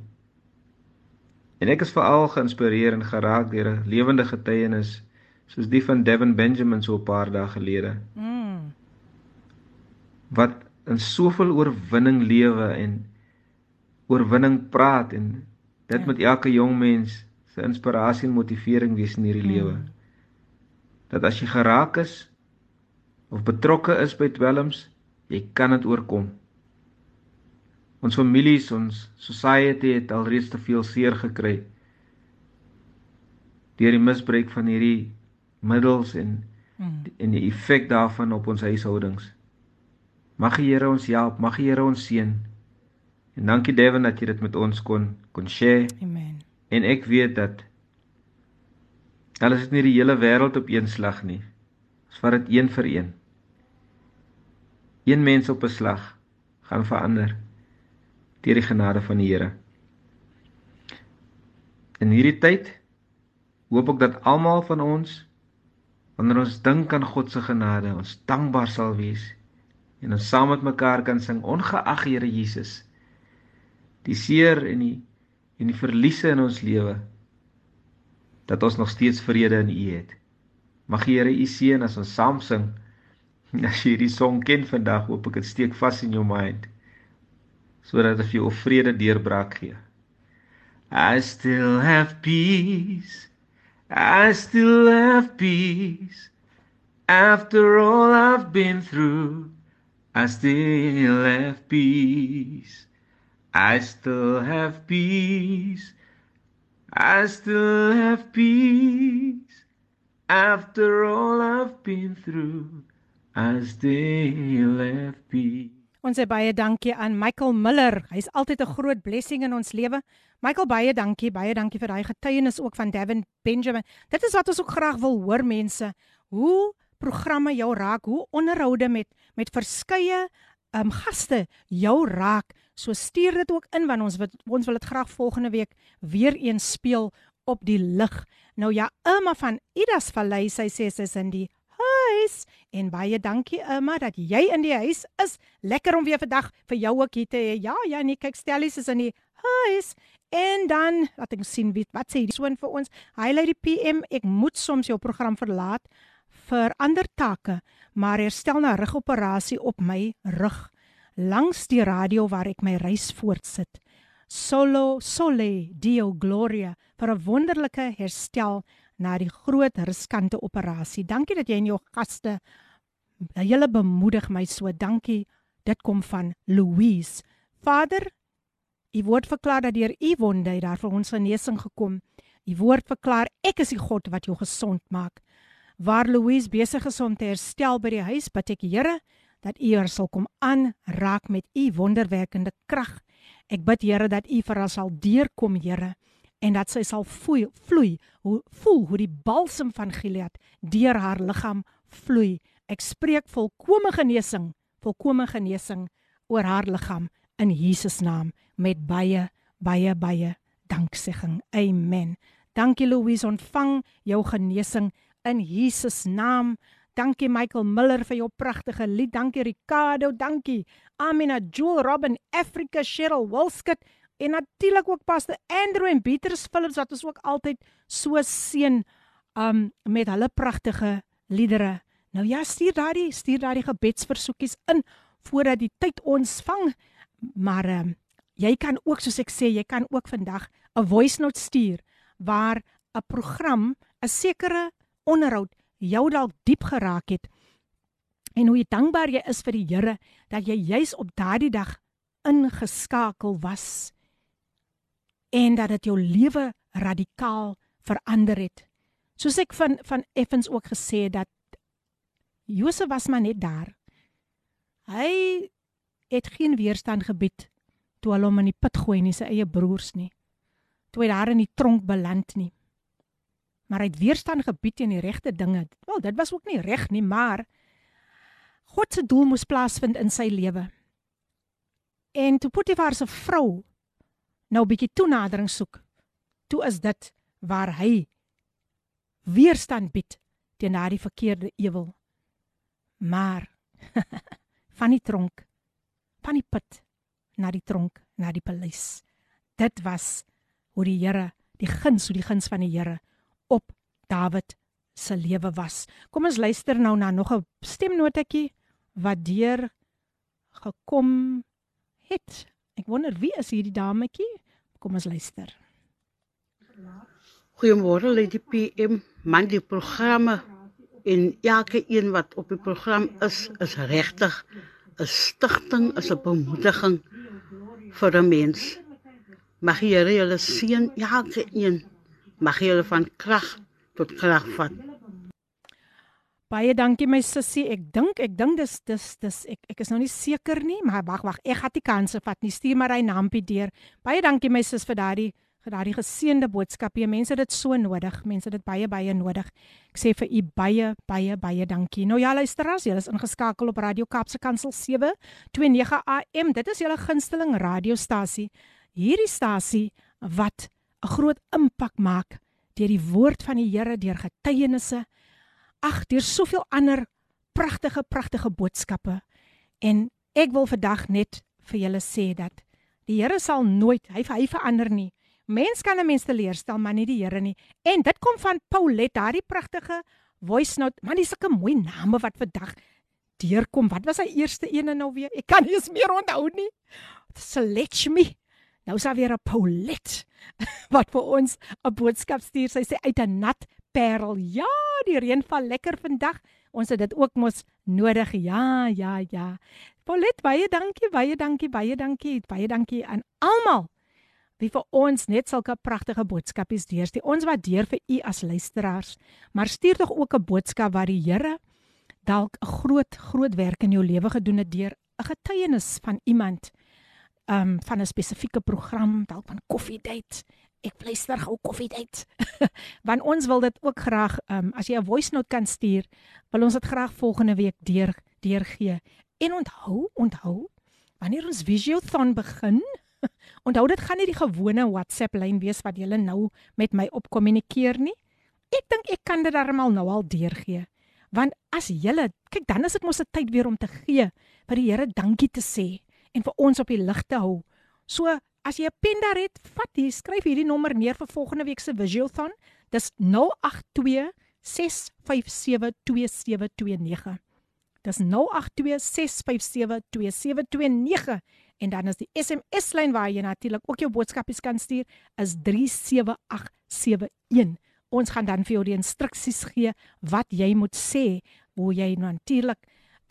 En ek is veral geïnspireer en geraak deur 'n lewende getuienis soos die van Devin Benjamin so 'n paar dae gelede. Mm. Wat in soveel oorwinning lewe en oorwinning praat en dit ja. met elke jong mens se inspirasie en motivering wees in hierdie mm. lewe. Dat as jy geraak is of betrokke is by dwelms, jy kan dit oorkom. Ons families, ons society het alreeds te veel seer gekry deur die misbruik van hierdie middels en mm. en die effek daarvan op ons huishoudings. Mag die Here ons help, mag die Here ons seën. En dankie Devin dat jy dit met ons kon kon share. Amen. En ek weet dat alles is nie die hele wêreld op een slag nie. Ons vat dit een vir een. Een mens op 'n slag gaan verander deur die genade van die Here. In hierdie tyd hoop ek dat almal van ons wanneer ons dink aan God se genade, ons dankbaar sal wees en ons saam met mekaar kan sing ongeag Here Jesus die seer en die en die verliese in ons lewe dat ons nog steeds vrede in U het. Mag die Here U seën as ons saam sing. (laughs) As jy hierdie song ken vandag, hoop ek dit steek vas in jou mind sodat dit vir jou vrede deurbraak gee. I still have peace. I still have peace. After all I've been through, I still have peace. I still have peace. I still have peace. After all I've been through, I still have peace. Ons sê baie dankie aan Michael Miller. Hy's altyd 'n groot blessing in ons lewe. Michael, baie dankie. Baie dankie vir daai getuienis ook van Devin Benjamin. Dit is wat ons ook graag wil hoor mense. Hoe programme jou raak, hoe onderhoude met met verskeie um gaste jou raak. So stuur dit ook in want ons wat, ons wil dit graag volgende week weer eens speel op die lig. Nou ja, Irma van Idas Vallei, sy sê sy is in die huis en baie dankie Irma dat jy in die huis is. Lekker om weer vandag vir jou ook hier te hê. Ja, ja, nee, kyk Stellies is in die huis. En dan laat ek sien wie wat sê die soon vir ons. Hi Lady PM, ek moet soms jou program verlaat vir ander take, maar herstel na rugoperasie op my rug langs die radio waar ek my reis voortsit. Solo sole dio gloria vir 'n wonderlike herstel na die groot riskante operasie. Dankie dat jy en jou gaste julle bemoedig my so. Dankie. Dit kom van Louise. Vader, u woord verklaar dat deur u wonde het daar vir ons genesing gekom. U woord verklaar ek is die God wat jou gesond maak. Waar Louise besig is om te herstel by die huis, bid ek Here dat u haar sal kom aanraak met u wonderwerkende krag. Ek bid Here dat u vir haar sal deurkom, Here en dat sy sal vloei, vloei hoe voel hoe die balsem van Gilead deur haar liggaam vloei. Ek spreek volkomme genesing, volkomme genesing oor haar liggaam in Jesus naam met baie baie baie danksegging. Amen. Dankie Louise, ontvang jou genesing in Jesus naam. Dankie Michael Miller vir jou pragtige lied. Dankie Ricardo, dankie Amina Jewel Robin Africa Cheryl Wilskut en natuurlik ook Pastor Andrew en Beatrice Phillips wat ons ook altyd so seën um met hulle pragtige liedere. Nou ja, stuur daardie stuur daardie gebedsversoekies in voordat die tyd ons vang. Maar um jy kan ook soos ek sê, jy kan ook vandag 'n voice note stuur waar 'n program 'n sekere onderhoud jou dalk diep geraak het en hoe dankbaar jy is vir die Here dat jy juis op daardie dag ingeskakel was en dat dit jou lewe radikaal verander het. Soos ek van van Effens ook gesê dat Josef was maar net daar. Hy het geen weerstand gebied toe hulle hom in die put gooi nie sy eie broers nie. Toe hy daar in die tronk beland nie. Maar hy het weerstand gebied teen die regte dinge. Wel, dit was ook nie reg nie, maar God se doel moes plaasvind in sy lewe. En toe Potifar se vrou nou 'n bietjie toenadering soek. Toe is dit waar hy weerstand bied teen daardie verkeerde ewel. Maar (laughs) van die tronk van die put na die tronk na die paleis. Dit was hoe die Here, die guns, hoe die guns van die Here op Dawid se lewe was. Kom ons luister nou na nog 'n stemnotetjie wat deur gekom het. Ek wonder wie is hierdie dametjie? Kom ons luister. Goeiemôre Lady PM, man die programme en elke een wat op die program is is regtig 'n stigting, is 'n bemoediging vir 'n mens. Mag die Here julle seën elke een. Mag julle van krag tot krag vat. Baie dankie my sussie. Ek dink ek dink dis dis dis ek ek is nou nie seker nie, maar wag wag, ek gaan die kanse vat nie. Stuur maar hy nampie deur. Baie dankie my sus vir daardie vir daardie geseënde boodskap. Jy mense dit so nodig. Mense dit baie baie nodig. Ek sê vir u baie baie baie dankie. Nou ja, luisteraars, julle is ingeskakel op Radio Kaapse Kansel 729 AM. Dit is julle gunsteling radiostasie. Hierdie stasie wat 'n groot impak maak deur die woord van die Here, deur getuienisse. Ag, deur soveel ander pragtige pragtige boodskappe. En ek wil vandag net vir julle sê dat die Here sal nooit hy hy verander nie. Mens kan 'n mens teleurstel, maar nie die Here nie. En dit kom van Paulet, daardie pragtige voice note. Man, dis sulke mooi name wat vandag deurkom. Wat was sy eerste een nou weer? Ek kan nie eens meer onthou nie. Selechmi. Nou daar weer 'n Paulet (laughs) wat vir ons 'n boodskap stuur. Sy sê uit 'n nat parel. Ja, die reën val lekker vandag. Ons het dit ook mos nodig. Ja, ja, ja. Paulet, baie dankie, baie dankie, baie dankie. Baie dankie aan almal wie vir ons net sulke pragtige boodskapies deurstuur. Ons waardeer vir u as luisteraars, maar stuur tog ook 'n boodskap wat die Here dalk 'n groot groot werk in jou lewe gedoen het deur 'n getuienis van iemand um van 'n spesifieke program, dalk van Coffee Date. Ek luister gou Coffee Date. (laughs) Want ons wil dit ook graag um as jy 'n voice note kan stuur, wil ons dit graag volgende week deur deurgee. En onthou, onthou, wanneer ons Visiothon begin, (laughs) Onthou dit gaan nie die gewone WhatsApp lyn wees wat julle nou met my op kommunikeer nie. Ek dink ek kan dit darmal nou al deurgee. Want as julle, kyk dan is dit mos 'n tyd weer om te gee, vir die Here dankie te sê en vir ons op die lig te hou. So as jy 'n pen daar het, vat hier, skryf hierdie nommer neer vir volgende week se Visualthon. Dis 082 657 2729. Dis 082 657 2729 en dan is die SMS lyn waar jy natuurlik ook jou boodskapies kan stuur is 37871. Ons gaan dan vir jou die instruksies gee wat jy moet sê, hoe jy natuurlik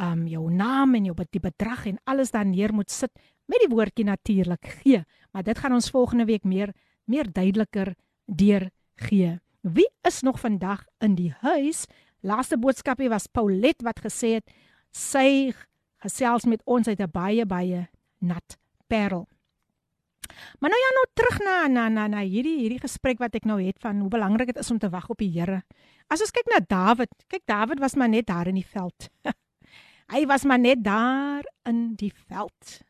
um jou naam en jou die bedrag en alles dan neer moet sit met die woordjie natuurlik gee, maar dit gaan ons volgende week meer meer duideliker deur gee. Wie is nog vandag in die huis? Laaste boodskapie was Paulet wat gesê het sy gesels met ons uit 'n baie baie nat parel. Maar nou ja nou terug na na na na hierdie hierdie gesprek wat ek nou het van hoe belangrik dit is om te wag op die Here. As ons kyk na Dawid, kyk Dawid was maar net daar in die veld. (laughs) hy was maar net daar in die veld.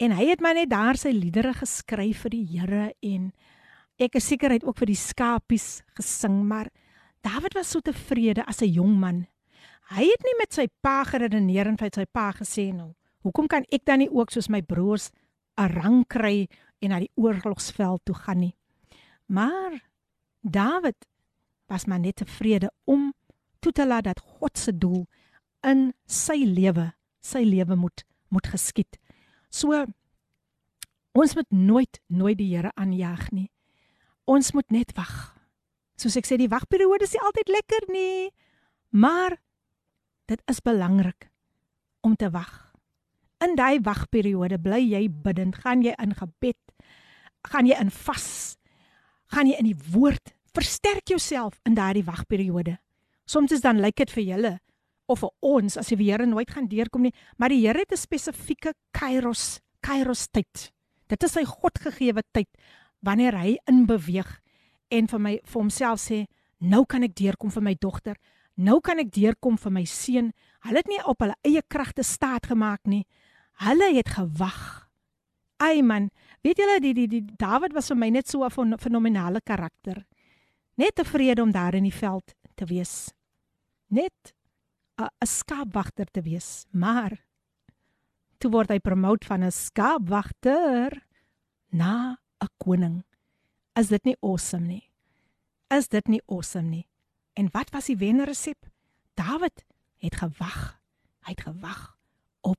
En hy het maar net daar sy liedere geskryf vir die Here en ek is seker hy het ook vir die skapies gesing, maar Dawid was so tevrede as 'n jong man. Hy het nie met sy pa geredeneer en vir sy pa gesê nou Hoekom kan ek dan nie ook soos my broers 'n rang kry en na die oorlogsveld toe gaan nie? Maar Dawid was maar net tevrede om toe te laat dat God se doel in sy lewe, sy lewe moet moet geskied. So ons moet nooit nooit die Here aanjaag nie. Ons moet net wag. Soos ek sê die wagperiode is nie altyd lekker nie, maar dit is belangrik om te wag in daai wagperiode bly jy bidend, gaan jy in gebed, gaan jy in vas, gaan jy in die woord, versterk jouself in daardie wagperiode. Soms is dan lyk dit vir julle of vir ons as die Here nooit gaan deurkom nie, maar die Here het 'n spesifieke kairos, kairos tyd. Dit is sy Godgegewe tyd wanneer hy inbeweeg en vir my vir homself sê, nou kan ek deurkom vir my dogter. Nou kan ek deurkom vir my seun. Hulle het nie op hulle eie kragte staat gemaak nie. Hulle het gewag. Ai man, weet julle die die die Dawid was vir my net so 'n fenominale karakter. Net tevrede om daar in die veld te wees. Net 'n skaapwagter te wees, maar toe word hy promoot van 'n skaapwagter na 'n koning. Is dit nie awesome nie? Is dit nie awesome nie? En wat was die wenresep? Dawid het gewag. Hy het gewag op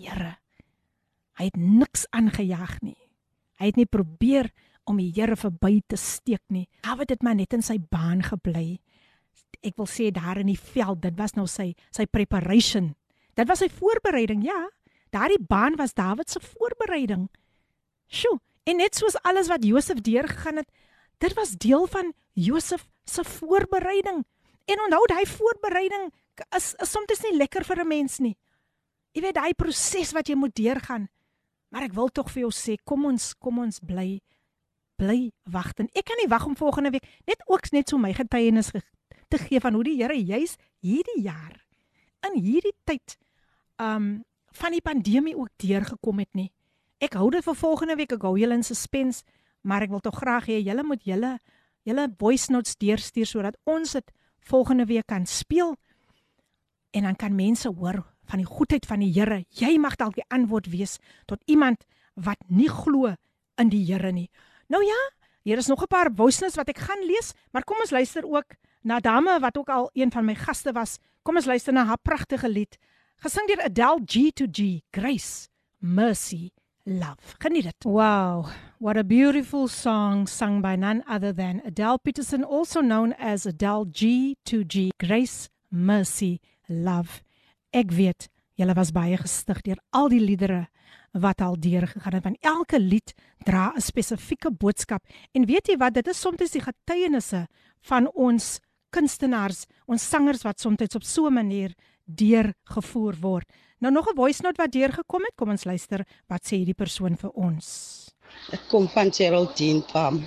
Here. Hy het niks aangejaag nie. Hy het nie probeer om die Here verby te steek nie. Dawid het maar net in sy baan gebly. Ek wil sê daar in die veld, dit was nou sy sy preparation. Dit was sy voorbereiding, ja. Daardie baan was Dawid se voorbereiding. Sjoe, en net soos alles wat Josef deurgegaan het, dit was deel van Josef se voorbereiding. En onthou daai voorbereiding is, is soms nie lekker vir 'n mens nie. Jy weet daai proses wat jy moet deurgaan. Maar ek wil tog vir jou sê, kom ons kom ons bly bly wag en ek kan nie wag om volgende week net ook net so my getuienis ge, te gee van hoe die Here juis hierdie jaar in hierdie tyd um van die pandemie ook deurgekom het nie. Ek hou dit vir volgende week, ek hou julle in suspense, maar ek wil tog graag hê julle moet julle julle voice notes deurstuur sodat ons dit volgende week kan speel en dan kan mense hoor van die goedheid van die Here. Jy mag dalk die antwoord wees tot iemand wat nie glo in die Here nie. Nou ja, hier is nog 'n paar voice notes wat ek gaan lees, maar kom ons luister ook na dame wat ook al een van my gaste was. Kom ons luister na haar pragtige lied, gesing deur Adele G2G, Grace, Mercy, Love. Geniet dit. Wow, what a beautiful song sung by none other than Adele Peterson, also known as Adele G2G, Grace, Mercy, Love. Ek weet julle was baie gestig deur al die liedere wat al deurgegaan het. Want elke lied dra 'n spesifieke boodskap. En weet jy wat, dit is soms die getuienisse van ons kunstenaars, ons sangers wat soms op so 'n manier deurgevoer word. Nou nog 'n voice note wat deurgekom het. Kom ons luister wat sê hierdie persoon vir ons. Ek kom van Geraldine Pam.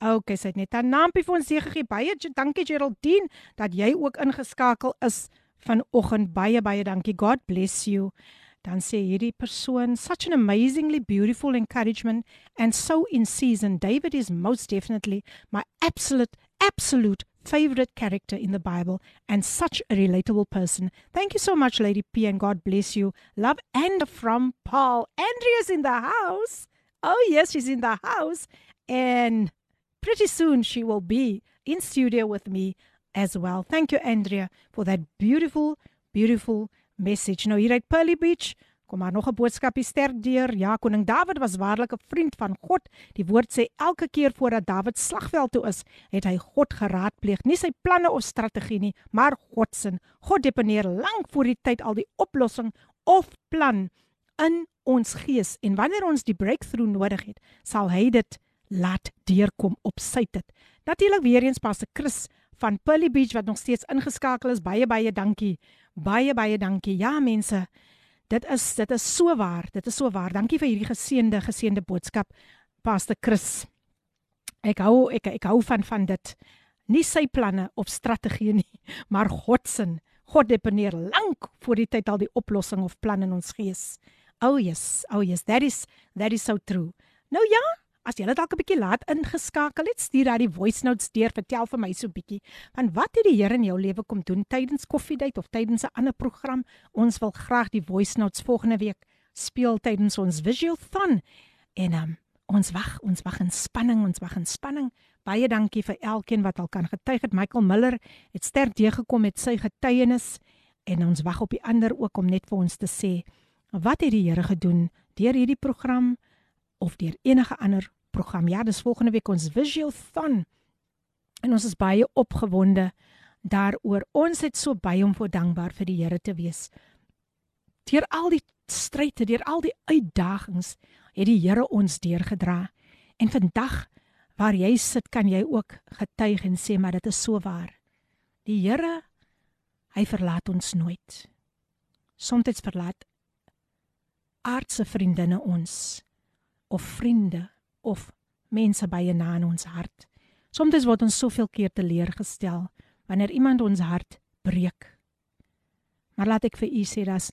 Sy het net 'n naampie vir ons gegee. Baie dankie Geraldine dat jy ook ingeskakel is vanoggend. Baie baie dankie. God bless you. Dan sê hierdie persoon such an amazingly beautiful encouragement and so in season David is most definitely my absolute absolute favorite character in the Bible and such a relatable person. Thank you so much Lady P and God bless you. Love and from Paul. Andrea's in the house. Oh yes, she's in the house and pretty soon she will be in studio with me as well. Thank you Andrea for that beautiful beautiful message. Nou hier uit Pearly Beach kom maar nog 'n boodskapie sterk deur. Ja, koning Dawid was waarlik 'n vriend van God. Die woord sê elke keer voordat Dawid slagveld toe is, het hy God geraadpleeg, nie sy planne of strategie nie, maar God se. God deponeer lank voor die tyd al die oplossing of plan in ons gees en wanneer ons die breakthrough nodig het, sal hy dit laat deurkom op sy tyd. Natuurlik weer eens Pastor Chris van Pearly Beach wat nog steeds ingeskakel is. Baie baie dankie. Baie baie dankie. Ja mense, dit is dit is so waar. Dit is so waar. Dankie vir hierdie geseënde geseënde boodskap Pastor Chris. Ek hou ek ek hou van van dit. Nie sy planne of strategieë nie, (laughs) maar God se. God deponeer lank voor die tyd al die oplossing of plan in ons gees. Oh yes, oh yes, that is that is so true. Nou ja, As jy dalk 'n bietjie laat ingeskakel het, stuur daai voice notes deur, vertel vir my so 'n bietjie van wat het die Here in jou lewe kom doen tydens koffiedייט of tydens 'n ander program. Ons wil graag die voice notes volgende week speel tydens ons visual thon. En um, ons wag, ons wag in spanning, ons wag in spanning. Baie dankie vir elkeen wat al kan getuig het. Michael Miller het sterk deur gekom met sy getuienis en ons wag op die ander ook om net vir ons te sê wat het die Here gedoen deur hierdie program of deur enige ander program. Ja, dis volgende week ons Visual Thon. En ons is baie opgewonde daaroor. Ons het so baie om voor dankbaar vir die Here te wees. Deur al die stryde, deur al die uitdagings, het die Here ons deurgedra. En vandag waar jy sit, kan jy ook getuig en sê maar dit is so waar. Die Here hy verlaat ons nooit. Soms verlaat aardse vriendinne ons of vriende of mense baie na in ons hart. Soms word ons soveel keer teleurgestel wanneer iemand ons hart breek. Maar laat ek vir u sê dat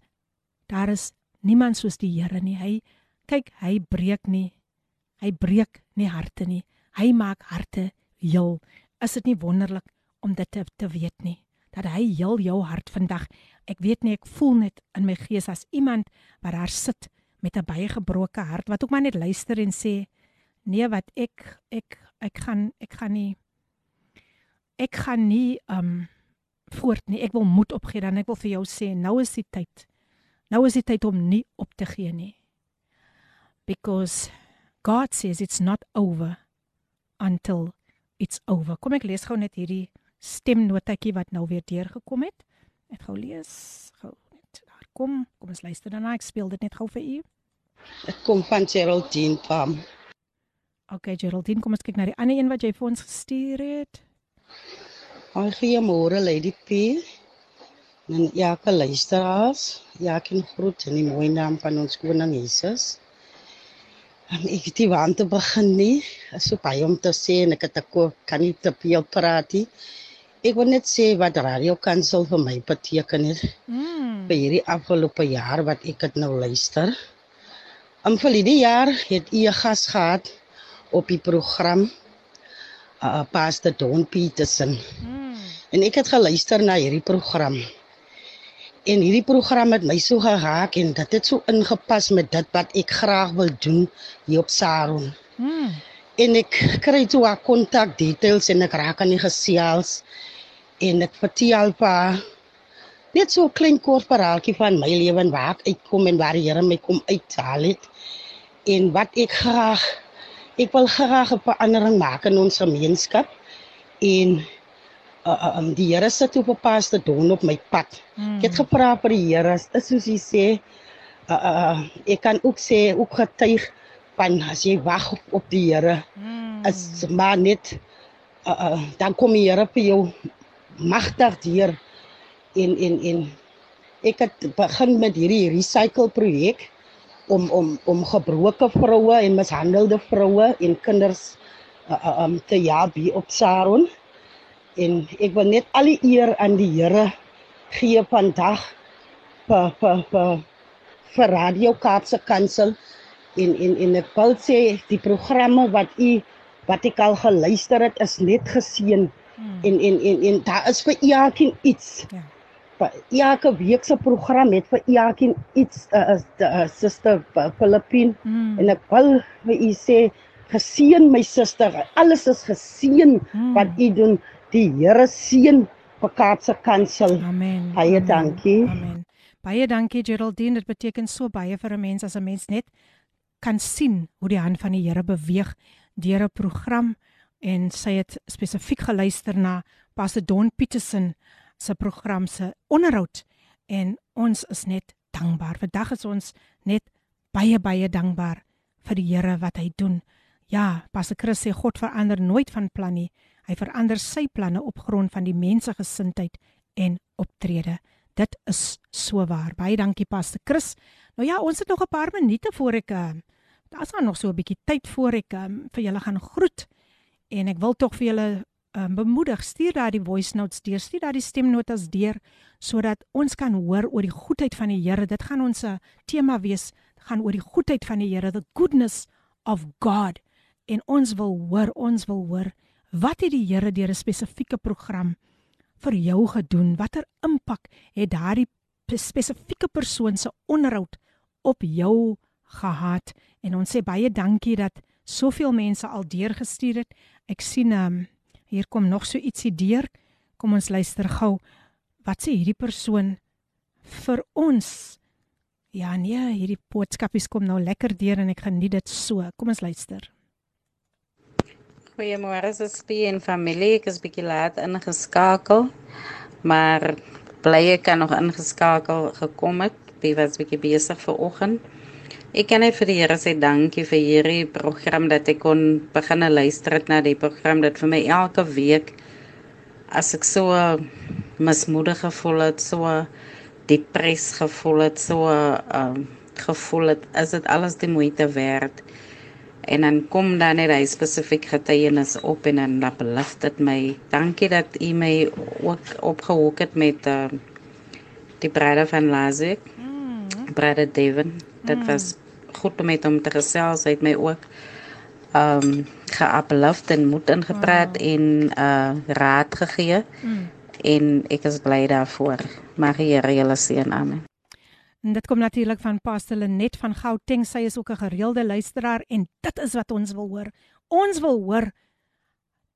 daar is niemand soos die Here nie. Hy kyk, hy breek nie. Hy breek nie harte nie. Hy maak harte heel. Is dit nie wonderlik om dit te, te weet nie? Dat hy heel jou hart vandag. Ek weet nie, ek voel net in my gees as iemand wat daar sit met 'n baie gebroke hart wat ook maar net luister en sê nee wat ek ek ek gaan ek gaan nie ek gaan nie um voort nie. Ek wil moed opgee dan. Ek wil vir jou sê nou is die tyd. Nou is die tyd om nie op te gee nie. Because god says it's not over until it's over. Kom ek lees gou net hierdie stemnotetjie wat nou weer deurgekom het. Ek gou lees gou net daar kom. Kom ons luister daarna. Ek speel dit net gou vir u. Ek kom van Geraldine Pam Okay Geraldine, kom ons kyk na die ander een wat jy vir ons gestuur het. Hoi, goeiemôre Lady P. En ja, luisteraars. Ja, ek groet in die mooi naam van ons koning Jesus. En ek weet nie waar om te begin nie. Is so baie om te sê en ek het ek kan nie te veel praat nie. Ek wil net sê wat Radio Kansel vir my beteken het. Mm. Vir hierdie afgelope jaar wat ek dit nou luister. In verlede jaar het u 'n gas gehad op die program uh, Pastor Don Petersen. Mm. En ek het geluister na hierdie program. En hierdie program het my so geraak en dit het so ingepas met dit wat ek graag wil doen hier op Saron. Mm. En ek kry toe haar kontak details en ek raak aan die gesels en ek vertel haar net so 'n klein kort verhaaltjie van my lewe en waar ek uitkom en waar die Here my kom uithaal het. En wat ek graag ek wil graag 'n verandering maak in ons gemeenskap en uh, uh, um, die Here sit op 'n pastor Don op my pad. Mm. Ek het gevra vir die Here, is soos hy sê, uh, uh, ek kan ook sê ook getuig van as jy wag op, op die Here, mm. is maar net uh, uh, dan kom die Here vir jou magtig deur en en en ek het begin met hierdie recycle projek om om om gebroke vroue en mishandelde vroue en kinders uh, um, te help hier op Saron en ek wil net al die eer aan die Here gee vandag vir vir vir vir Radio Kaapse Kansel en en en ek wil sê die programme wat u wat ek al geluister het is net geseën Hmm. en en en en daar is vir elkeen iets. Ja. Vir elke week se program het vir elkeen iets uh, is die uh, suster Filippin Mm. en ek wil vir u sê geseën my suster. Alles is geseën Mm. wat u doen. Die Here seën vir Kaapse Kansel. Amen. Baie Amen. dankie. Amen. Baie dankie Geraldine. Dit beteken so baie vir 'n mens as 'n mens net kan sien hoe die hand van die Here beweeg deur 'n program en sy het spesifiek geluister na Pastor Don Petersen se program se onderhoud en ons is net dankbaar. Vandag is ons net baie baie dankbaar vir die Here wat hy doen. Ja, Pastor Chris sê God verander nooit van plan nie. Hy verander sy planne op grond van die mense gesindheid en optrede. Dit is so waar. Baie dankie Pastor Chris. Nou ja, ons het nog 'n paar minute voor ek uh, daar's nog so 'n bietjie tyd voor ek um, vir julle gaan groet. En ek wil tog vir julle um, bemoedig, stuur daai voice notes deur, stuur daai stemnotas deur sodat ons kan hoor oor die goedheid van die Here. Dit gaan ons 'n tema wees, dit gaan oor die goedheid van die Here, the goodness of God. En ons wil hoor, ons wil hoor wat het die Here deur 'n spesifieke program vir jou gedoen? Watter impak het daardie spesifieke persoon se onderhoud op jou gehad? En ons sê baie dankie dat soveel mense al deurgestuur het. Ek sien um, hier kom nog so ietsie deur. Kom ons luister gou. Wat sê hierdie persoon vir ons? Ja nee, hierdie boodskapies kom nou lekker deur en ek geniet dit so. Kom ons luister. Goeiemôre Sospie en familie. Ek is bietjie laat ingeskakel. Maar bly ek kan nog ingeskakel gekom het. Ek was bietjie besig vir oggend. Ek kan net vir die Here sê dankie vir hierdie program dat ek kon begin luister het na die program dat vir my elke week as ek so mismoedig gevoel het, so depres gevoel het, so uh, gevoel het, is dit alles die moeite werd. En dan kom dan net hy spesifiek getuienis op en dan dan belif dit my. Dankie dat u my ook opgehoek het met uh, die brede van Lazik. Mm. Brede Devon. Dit Mm. was goed om met hom te gesels. Hy het my ook ehm um, geappelif en moed ingepraat wow. en uh raad gegee. Mm. En ek is bly daarvoor. Mag die Here julle seën. Amen. En dit kom natuurlik van Pastor Lenet van Gauteng. Sy is ook 'n gereelde luisteraar en dit is wat ons wil hoor. Ons wil hoor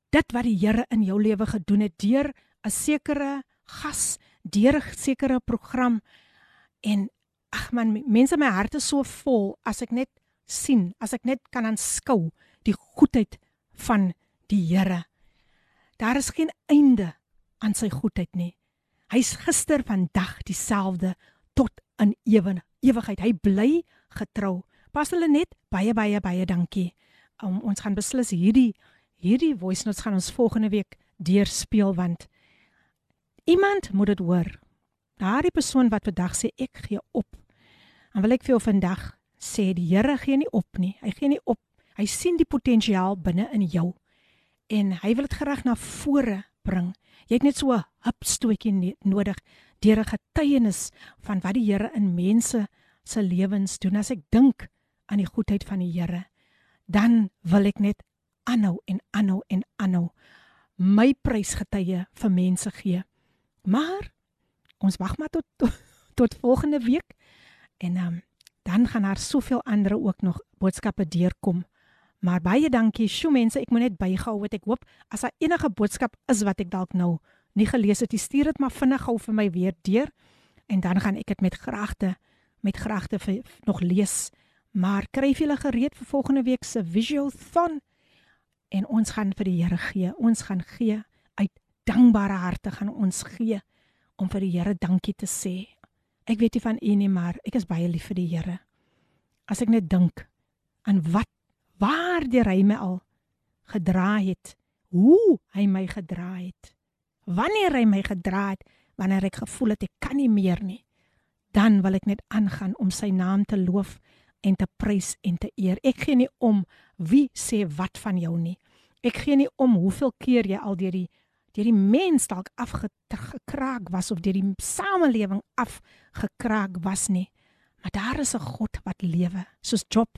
dit wat die Here in jou lewe gedoen het deur 'n sekere gas, deur 'n sekere program. En ag man, mense my hart is so vol as ek net sien, as ek net kan aanskou die goedheid van die Here. Daar is geen einde aan sy goedheid nie. Hy's gister, vandag dieselfde tot in ewen ewigheid. Hy bly getrou. Pas hulle net baie baie baie dankie. Um, ons gaan beslis hierdie hierdie voice notes gaan ons volgende week deurspeel want iemand moet dit hoor. Daardie persoon wat vandag sê ek gee op. Dan wil ek vir jou vandag sê die Here gee nie op nie. Hy gee nie op. Hy sien die potensiaal binne in jou en hy wil dit gereg na vore bring. Jy het net so 'n hupstootjie nodig deur 'n getuienis van wat die Here in mense se lewens doen. As ek dink aan die goedheid van die Here, dan wil ek net aanhou en aanhou en aanhou my prysgetuie vir mense gee. Maar ons wag maar tot tot, (laughs) tot volgende week en um, dan gaan daar soveel ander ook nog boodskappe deurkom. Maar baie dankie, sjoe mense, ek moet net bygehou wat ek hoop as daar enige boodskap is wat ek dalk nou nie gelees het, stuur dit maar vinnig gou vir my weer deur en dan gaan ek dit met graagte met graagte vir, nog lees. Maar kryf julle gereed vir volgende week se visual thon en ons gaan vir die Here gee. Ons gaan gee uit dankbare harte gaan ons gee om vir die Here dankie te sê. Ek weet nie van u nie, maar ek is baie lief vir die Here. As ek net dink aan wat waar deur hy my al gedra het, hoe hy my gedra het. Wanneer hy my gedra het, wanneer ek gevoel het ek kan nie meer nie, dan wil ek net aangaan om sy naam te loof en te prys en te eer. Ek gee nie om wie sê wat van jou nie. Ek gee nie om hoeveel keer jy al deur die deur die mens dalk afgekraak was of deur die samelewing afgekraak was nie. Maar daar is 'n God wat lewe, soos Job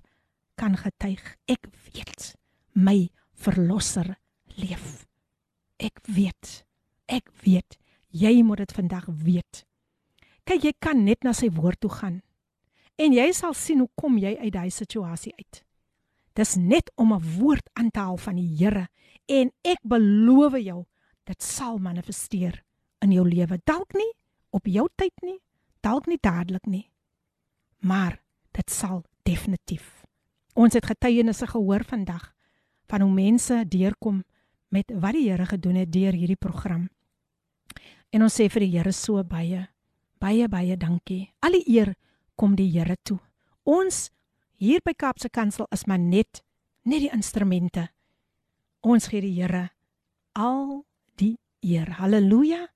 kan getuig. Ek weet my verlosser leef. Ek weet. Ek weet. Jy moet dit vandag weet. Kyk, jy kan net na sy woord toe gaan. En jy sal sien hoe kom jy uit daai situasie uit. Dis net om 'n woord aan te haal van die Here en ek beloof jou dit sal manifesteer in jou lewe. Dalk nie op jou tyd nie, dalk nie dadelik nie. Maar dit sal definitief. Ons het getuienisse gehoor vandag van hoe mense deurkom met wat die Here gedoen het deur hierdie program. En ons sê vir die Here so baie baie baie dankie. Al die eer kom die Here toe. Ons hier by Kaapse Kansel is maar net net die instrumente. Ons gee die Here al eer. Halleluja.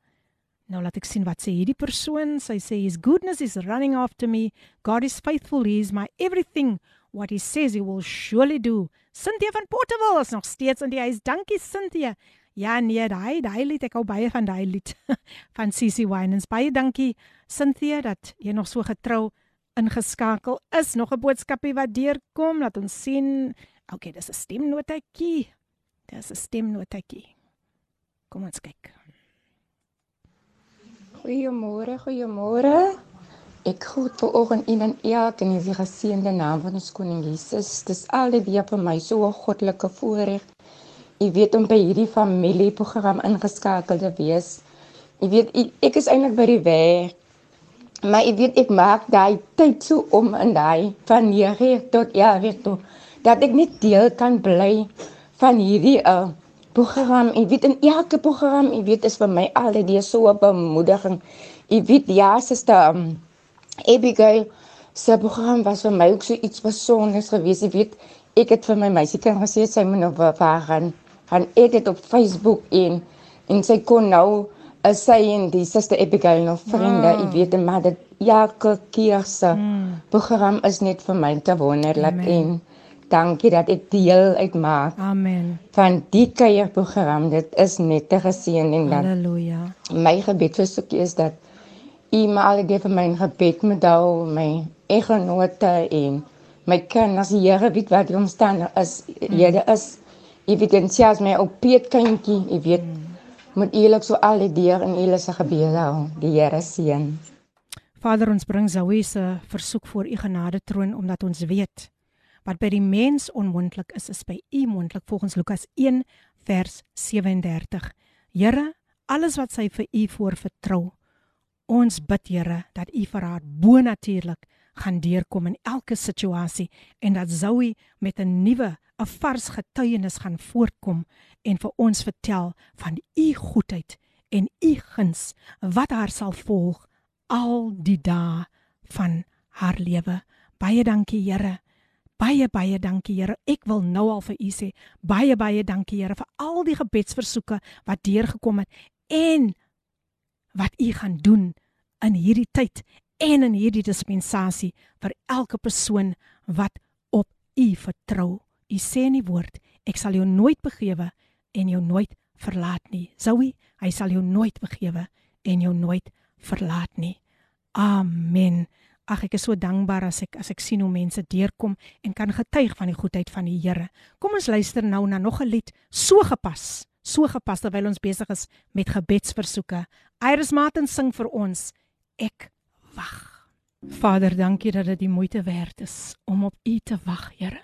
Nou laat ek sien wat sê hierdie persoon. Sy sê his goodness is running after me. God is faithful. He is my everything. What he says he will surely do. Cynthia van Portable is nog steeds in die huis. Dankie Cynthia. Ja nee, daai daai lied ek hou baie van daai lied (laughs) van CC Winans. Baie dankie Cynthia dat jy nog so getrou ingeskakel is. Nog 'n boodskapie wat deurkom. Laat ons sien. OK, dis 'n stemnotetjie. Dis 'n stemnotetjie. Kom ons kyk. Goeiemôre, goeiemôre. Ek groet ver oggend in en elk in die geseënde naam van ons koning Jesus. Dis alweer vir my so 'n goddelike voorreg. Ek weet om by hierdie familieprogram ingeskakel te wees. Ek weet ek is eintlik by die werk Maar ek weet ek maak daai tyd so om in daai van 9 tot 11 toe dat ek net deel kan bly van hierdie uh program. Ek weet in elke program, ek weet is vir my altyd so 'n bemoediging. Ek weet ja, sister um, Abigail se program was vir my ook so iets besonders geweest. Ek weet ek het vir my meisie kan gesê sy moet nou vir gaan gaan edit op Facebook in en sy kon nou is sy en die suster Abigail nog vriende. Ek mm. weet maar dat elke keer se mm. program is net vir my te wonderlik en dankie dat ek deel uitmaak. Amen. Van die kuierprogram. Dit is net te geseën en dan. Halleluja. My gebed vir sukkie is dat U my al gee vir my gebed met al my egenote en my kinders Here weet wat die omstandighede is. Mm. Here is evidensias my op Piet kindjie, jy weet. Mm moet eerlik so al die deur in julle se gebede hou. Die Here seën. Vader, ons bring Zoe se versoek voor u genade troon omdat ons weet wat by die mens onmoontlik is, is by u moontlik volgens Lukas 1 vers 37. Here, alles wat sy vir u voorvertrou, ons bid Here dat u vir haar bonatuurlik gaan deurkom in elke situasie en dat Zoe met 'n nuwe, 'n vars getuienis gaan voortkom en vir ons vertel van u goedheid en u guns wat haar sal volg al die dae van haar lewe. Baie dankie Here. Baie baie dankie Here. Ek wil nou al vir u sê baie baie dankie Here vir al die gebedsversoeke wat deurgekom het en wat U gaan doen in hierdie tyd en in hierdie dispensasie vir elke persoon wat op U vertrou. U sê in die woord, ek sal jou nooit begewe en jou nooit verlaat nie. Zoe, hy sal jou nooit begewe en jou nooit verlaat nie. Amen. Ag ek is so dankbaar as ek as ek sien hoe mense deurkom en kan getuig van die goedheid van die Here. Kom ons luister nou na nog 'n lied so gepas, so gepas terwyl ons besig is met gebedsversoeke. Iris Martin sing vir ons Ek wag. Vader, dankie dat dit die moeite werd is om op U te wag, Here.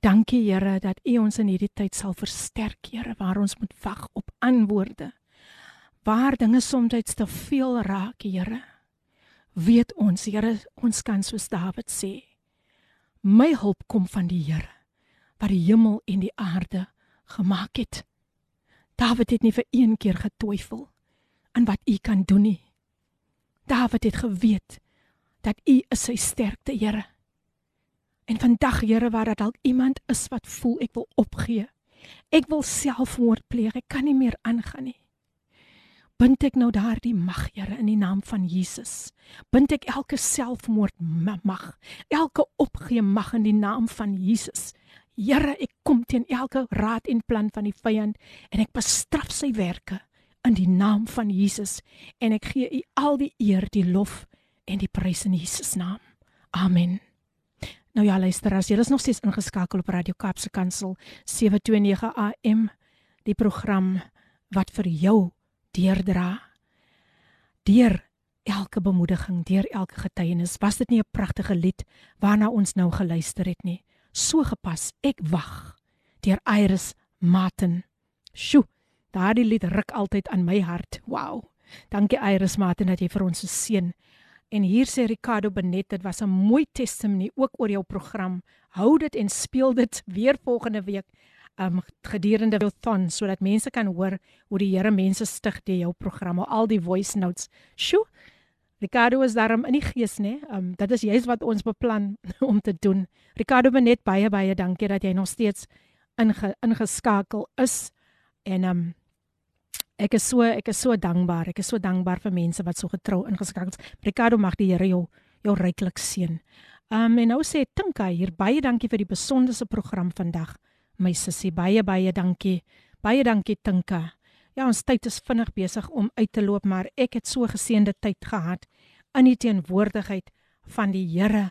Dankie Here dat U ons in hierdie tyd sal versterk, Here, waar ons moet wag op antwoorde. Waar dinge soms te veel raak, Here. Weet ons, Here, ons kan soos Dawid sê, my hulp kom van die Here wat die hemel en die aarde gemaak het. Dawid het nie vir een keer getwyfel aan wat U kan doen nie. Dawid het geweet dat U is sy sterkte, Here. En vandag, Here, waar dat dalk iemand is wat voel ek wil opgee. Ek wil selfmoord pleeg. Ek kan nie meer aangaan nie. Bind ek nou daardie mag, Here, in die naam van Jesus. Bind ek elke selfmoord mag, elke opgee mag in die naam van Jesus. Here, ek kom teen elke raad en plan van die vyand en ek bestraf sy werke in die naam van Jesus en ek gee U al die eer, die lof en die prys in Jesus naam. Amen. Nou ja, luister as jy is nog steeds ingeskakel op Radio Kaapse Kansel 729 AM, die program wat vir jou deurdra. Deur elke bemoediging, deur elke getuienis, was dit nie 'n pragtige lied waarna ons nou geluister het nie? So gepas, ek wag. Deur Iris Martin. Sjoe, daardie lied ruk altyd aan my hart. Wow. Dankie Iris Martin dat jy vir ons so seën. En hier sê Ricardo Benet, dit was 'n mooi testimonie ook oor jou program. Hou dit en speel dit weer volgende week um gedurende jou thon sodat mense kan hoor hoe die Here mense stig deur jou programme, al die voice notes. Sjoe. Ricardo is daarom in die gees, né? Um dit is juist wat ons beplan (laughs) om te doen. Ricardo Benet, baie baie dankie dat jy nog steeds inge, ingeskakel is. En um Ek is so ek is so dankbaar. Ek is so dankbaar vir mense wat so getrou ingeskakel is. Ricardo mag die Here jou jou ryklik seën. Um en nou sê Tinka hier baie dankie vir die besonderse program vandag. My sussie, baie baie dankie. Baie dankie Tinka. Ja, ons tyd is vinnig besig om uit te loop, maar ek het so geseënde tyd gehad in die teenwoordigheid van die Here.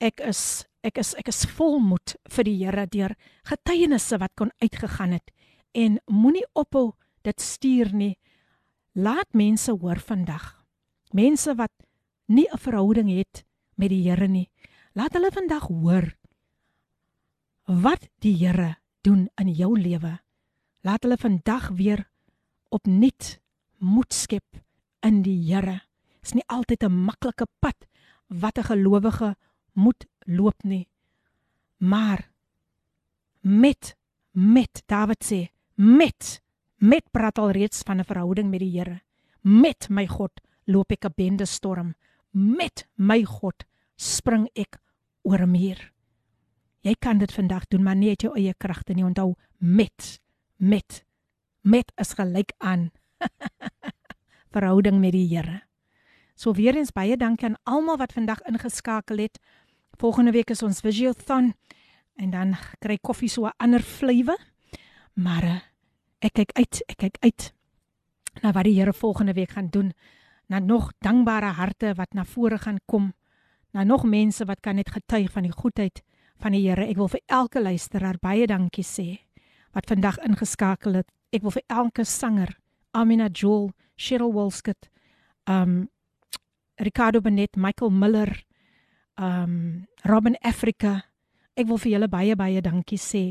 Ek is ek is ek is volmoed vir die Here deur getuienisse wat kon uitgegaan het en moenie ophou dit stuur nie. Laat mense hoor vandag. Mense wat nie 'n verhouding het met die Here nie. Laat hulle vandag hoor wat die Here doen in jou lewe. Laat hulle vandag weer opnuut moed skep in die Here. Dit is nie altyd 'n maklike pad wat 'n gelowige moet loop nie. Maar met met Dawid sê met Met praat al reeds van 'n verhouding met die Here. Met my God loop ek 'n bende storm. Met my God spring ek oor 'n muur. Jy kan dit vandag doen, maar nie uit jou eie kragte nie. Onthou, met met met is gelyk aan (laughs) verhouding met die Here. So weer eens baie dankie aan almal wat vandag ingeskakel het. Volgende week is ons Visiothon en dan kry koffie so 'n ander vlewe. Maar uh, ek kyk uit, ek kyk uit na wat die Here volgende week gaan doen. Na nog dankbare harte wat na vore gaan kom. Na nog mense wat kan net getuig van die goedheid van die Here. Ek wil vir elke luisteraar baie dankie sê wat vandag ingeskakel het. Ek wil vir elke sanger, Amina Joel, Cheryl Wolskut, um Ricardo Benet, Michael Miller, um Robin Africa. Ek wil vir julle baie baie dankie sê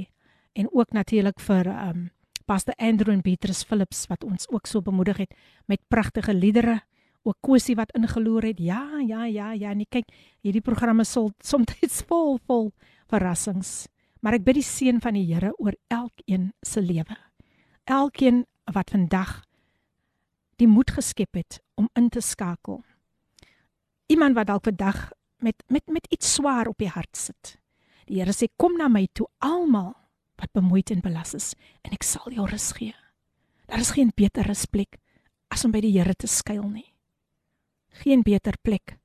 en ook natuurlik vir um Pastor Andrew en Petrus Philips wat ons ook so bemoedig het met pragtige liedere. Ook Kosie wat ingeloer het. Ja, ja, ja, ja. Nee, kyk, hierdie programme sal soms (laughs) vol vol verrassings. Maar ek bid die seën van die Here oor elkeen se lewe. Elkeen wat vandag die moed geskep het om in te skakel. Iemand wat dalk vandag met met met iets swaar op die hart sit. Die Here sê kom na my toe almal wat bemoeid en belas is en ek sal jou rus gee. Daar is geen beter rusplek as om by die Here te skuil nie. Geen beter plek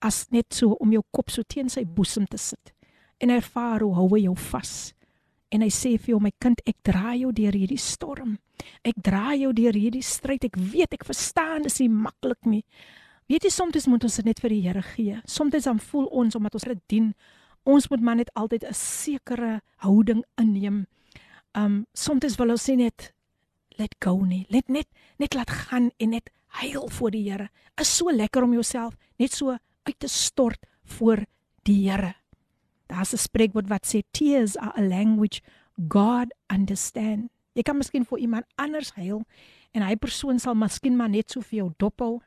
as net so om jou kop so teen sy boesem te sit en ervaar hoe hou hy jou vas. En hy sê vir jou my kind, ek dra jou deur hierdie storm. Ek dra jou deur hierdie stryd. Ek weet, ek verstaan, dis nie maklik nie. Weet jy soms moet ons dit net vir die Here gee. Soms dan voel ons omdat ons dit dien, ons moet maar net altyd 'n sekere houding inneem. Um soms wil ons sê net let go nie. Let net net laat gaan en net huil voor die Here. Is so lekker om jouself net so uit te stort voor die Here. Daar's 'n spreekwoord wat sê tears are a language God understand. Jy kan miskien vir iemand anders huil en hy persoon sal miskien maar net so vir jou dophou.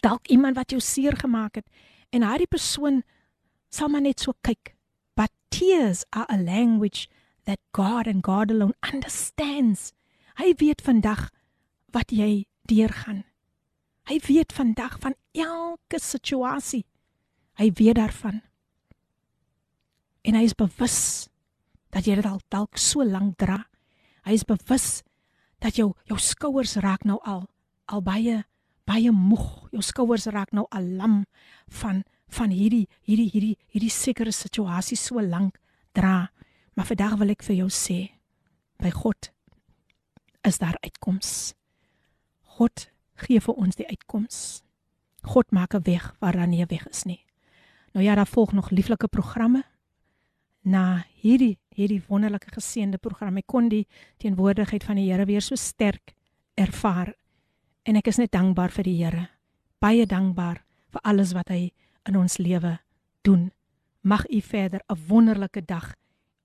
Dalk iemand wat jou seer gemaak het en hy die persoon sal maar net so kyk. But tears are a language that God and God alone understands. Hy weet vandag wat jy deurgaan. Hy weet vandag van elke situasie. Hy weet daarvan. En hy is bewus dat jy dit al dalk so lank dra. Hy is bewus dat jou jou skouers raak nou al al baie baie moeg. Jou skouers raak nou al lam van van hierdie hierdie hierdie hierdie sekere situasie so lank dra. Maar vandag wil ek vir jou sê, by God is daar uitkoms. God gee vir ons die uitkoms. God maak 'n weg waar daar nie 'n weg is nie. Nou ja, daar volg nog lieflike programme na hierdie hierdie wonderlike geseënde program. Ek kon die teenwoordigheid van die Here weer so sterk ervaar en ek is net dankbaar vir die Here. Baie dankbaar vir alles wat hy in ons lewe doen. Mag u verder 'n wonderlike dag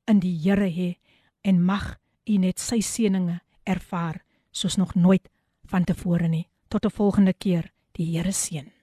in die Here hê en mag u net sy seëninge ervaar soos nog nooit vantevore nie. Tot 'n volgende keer. Die Here seën.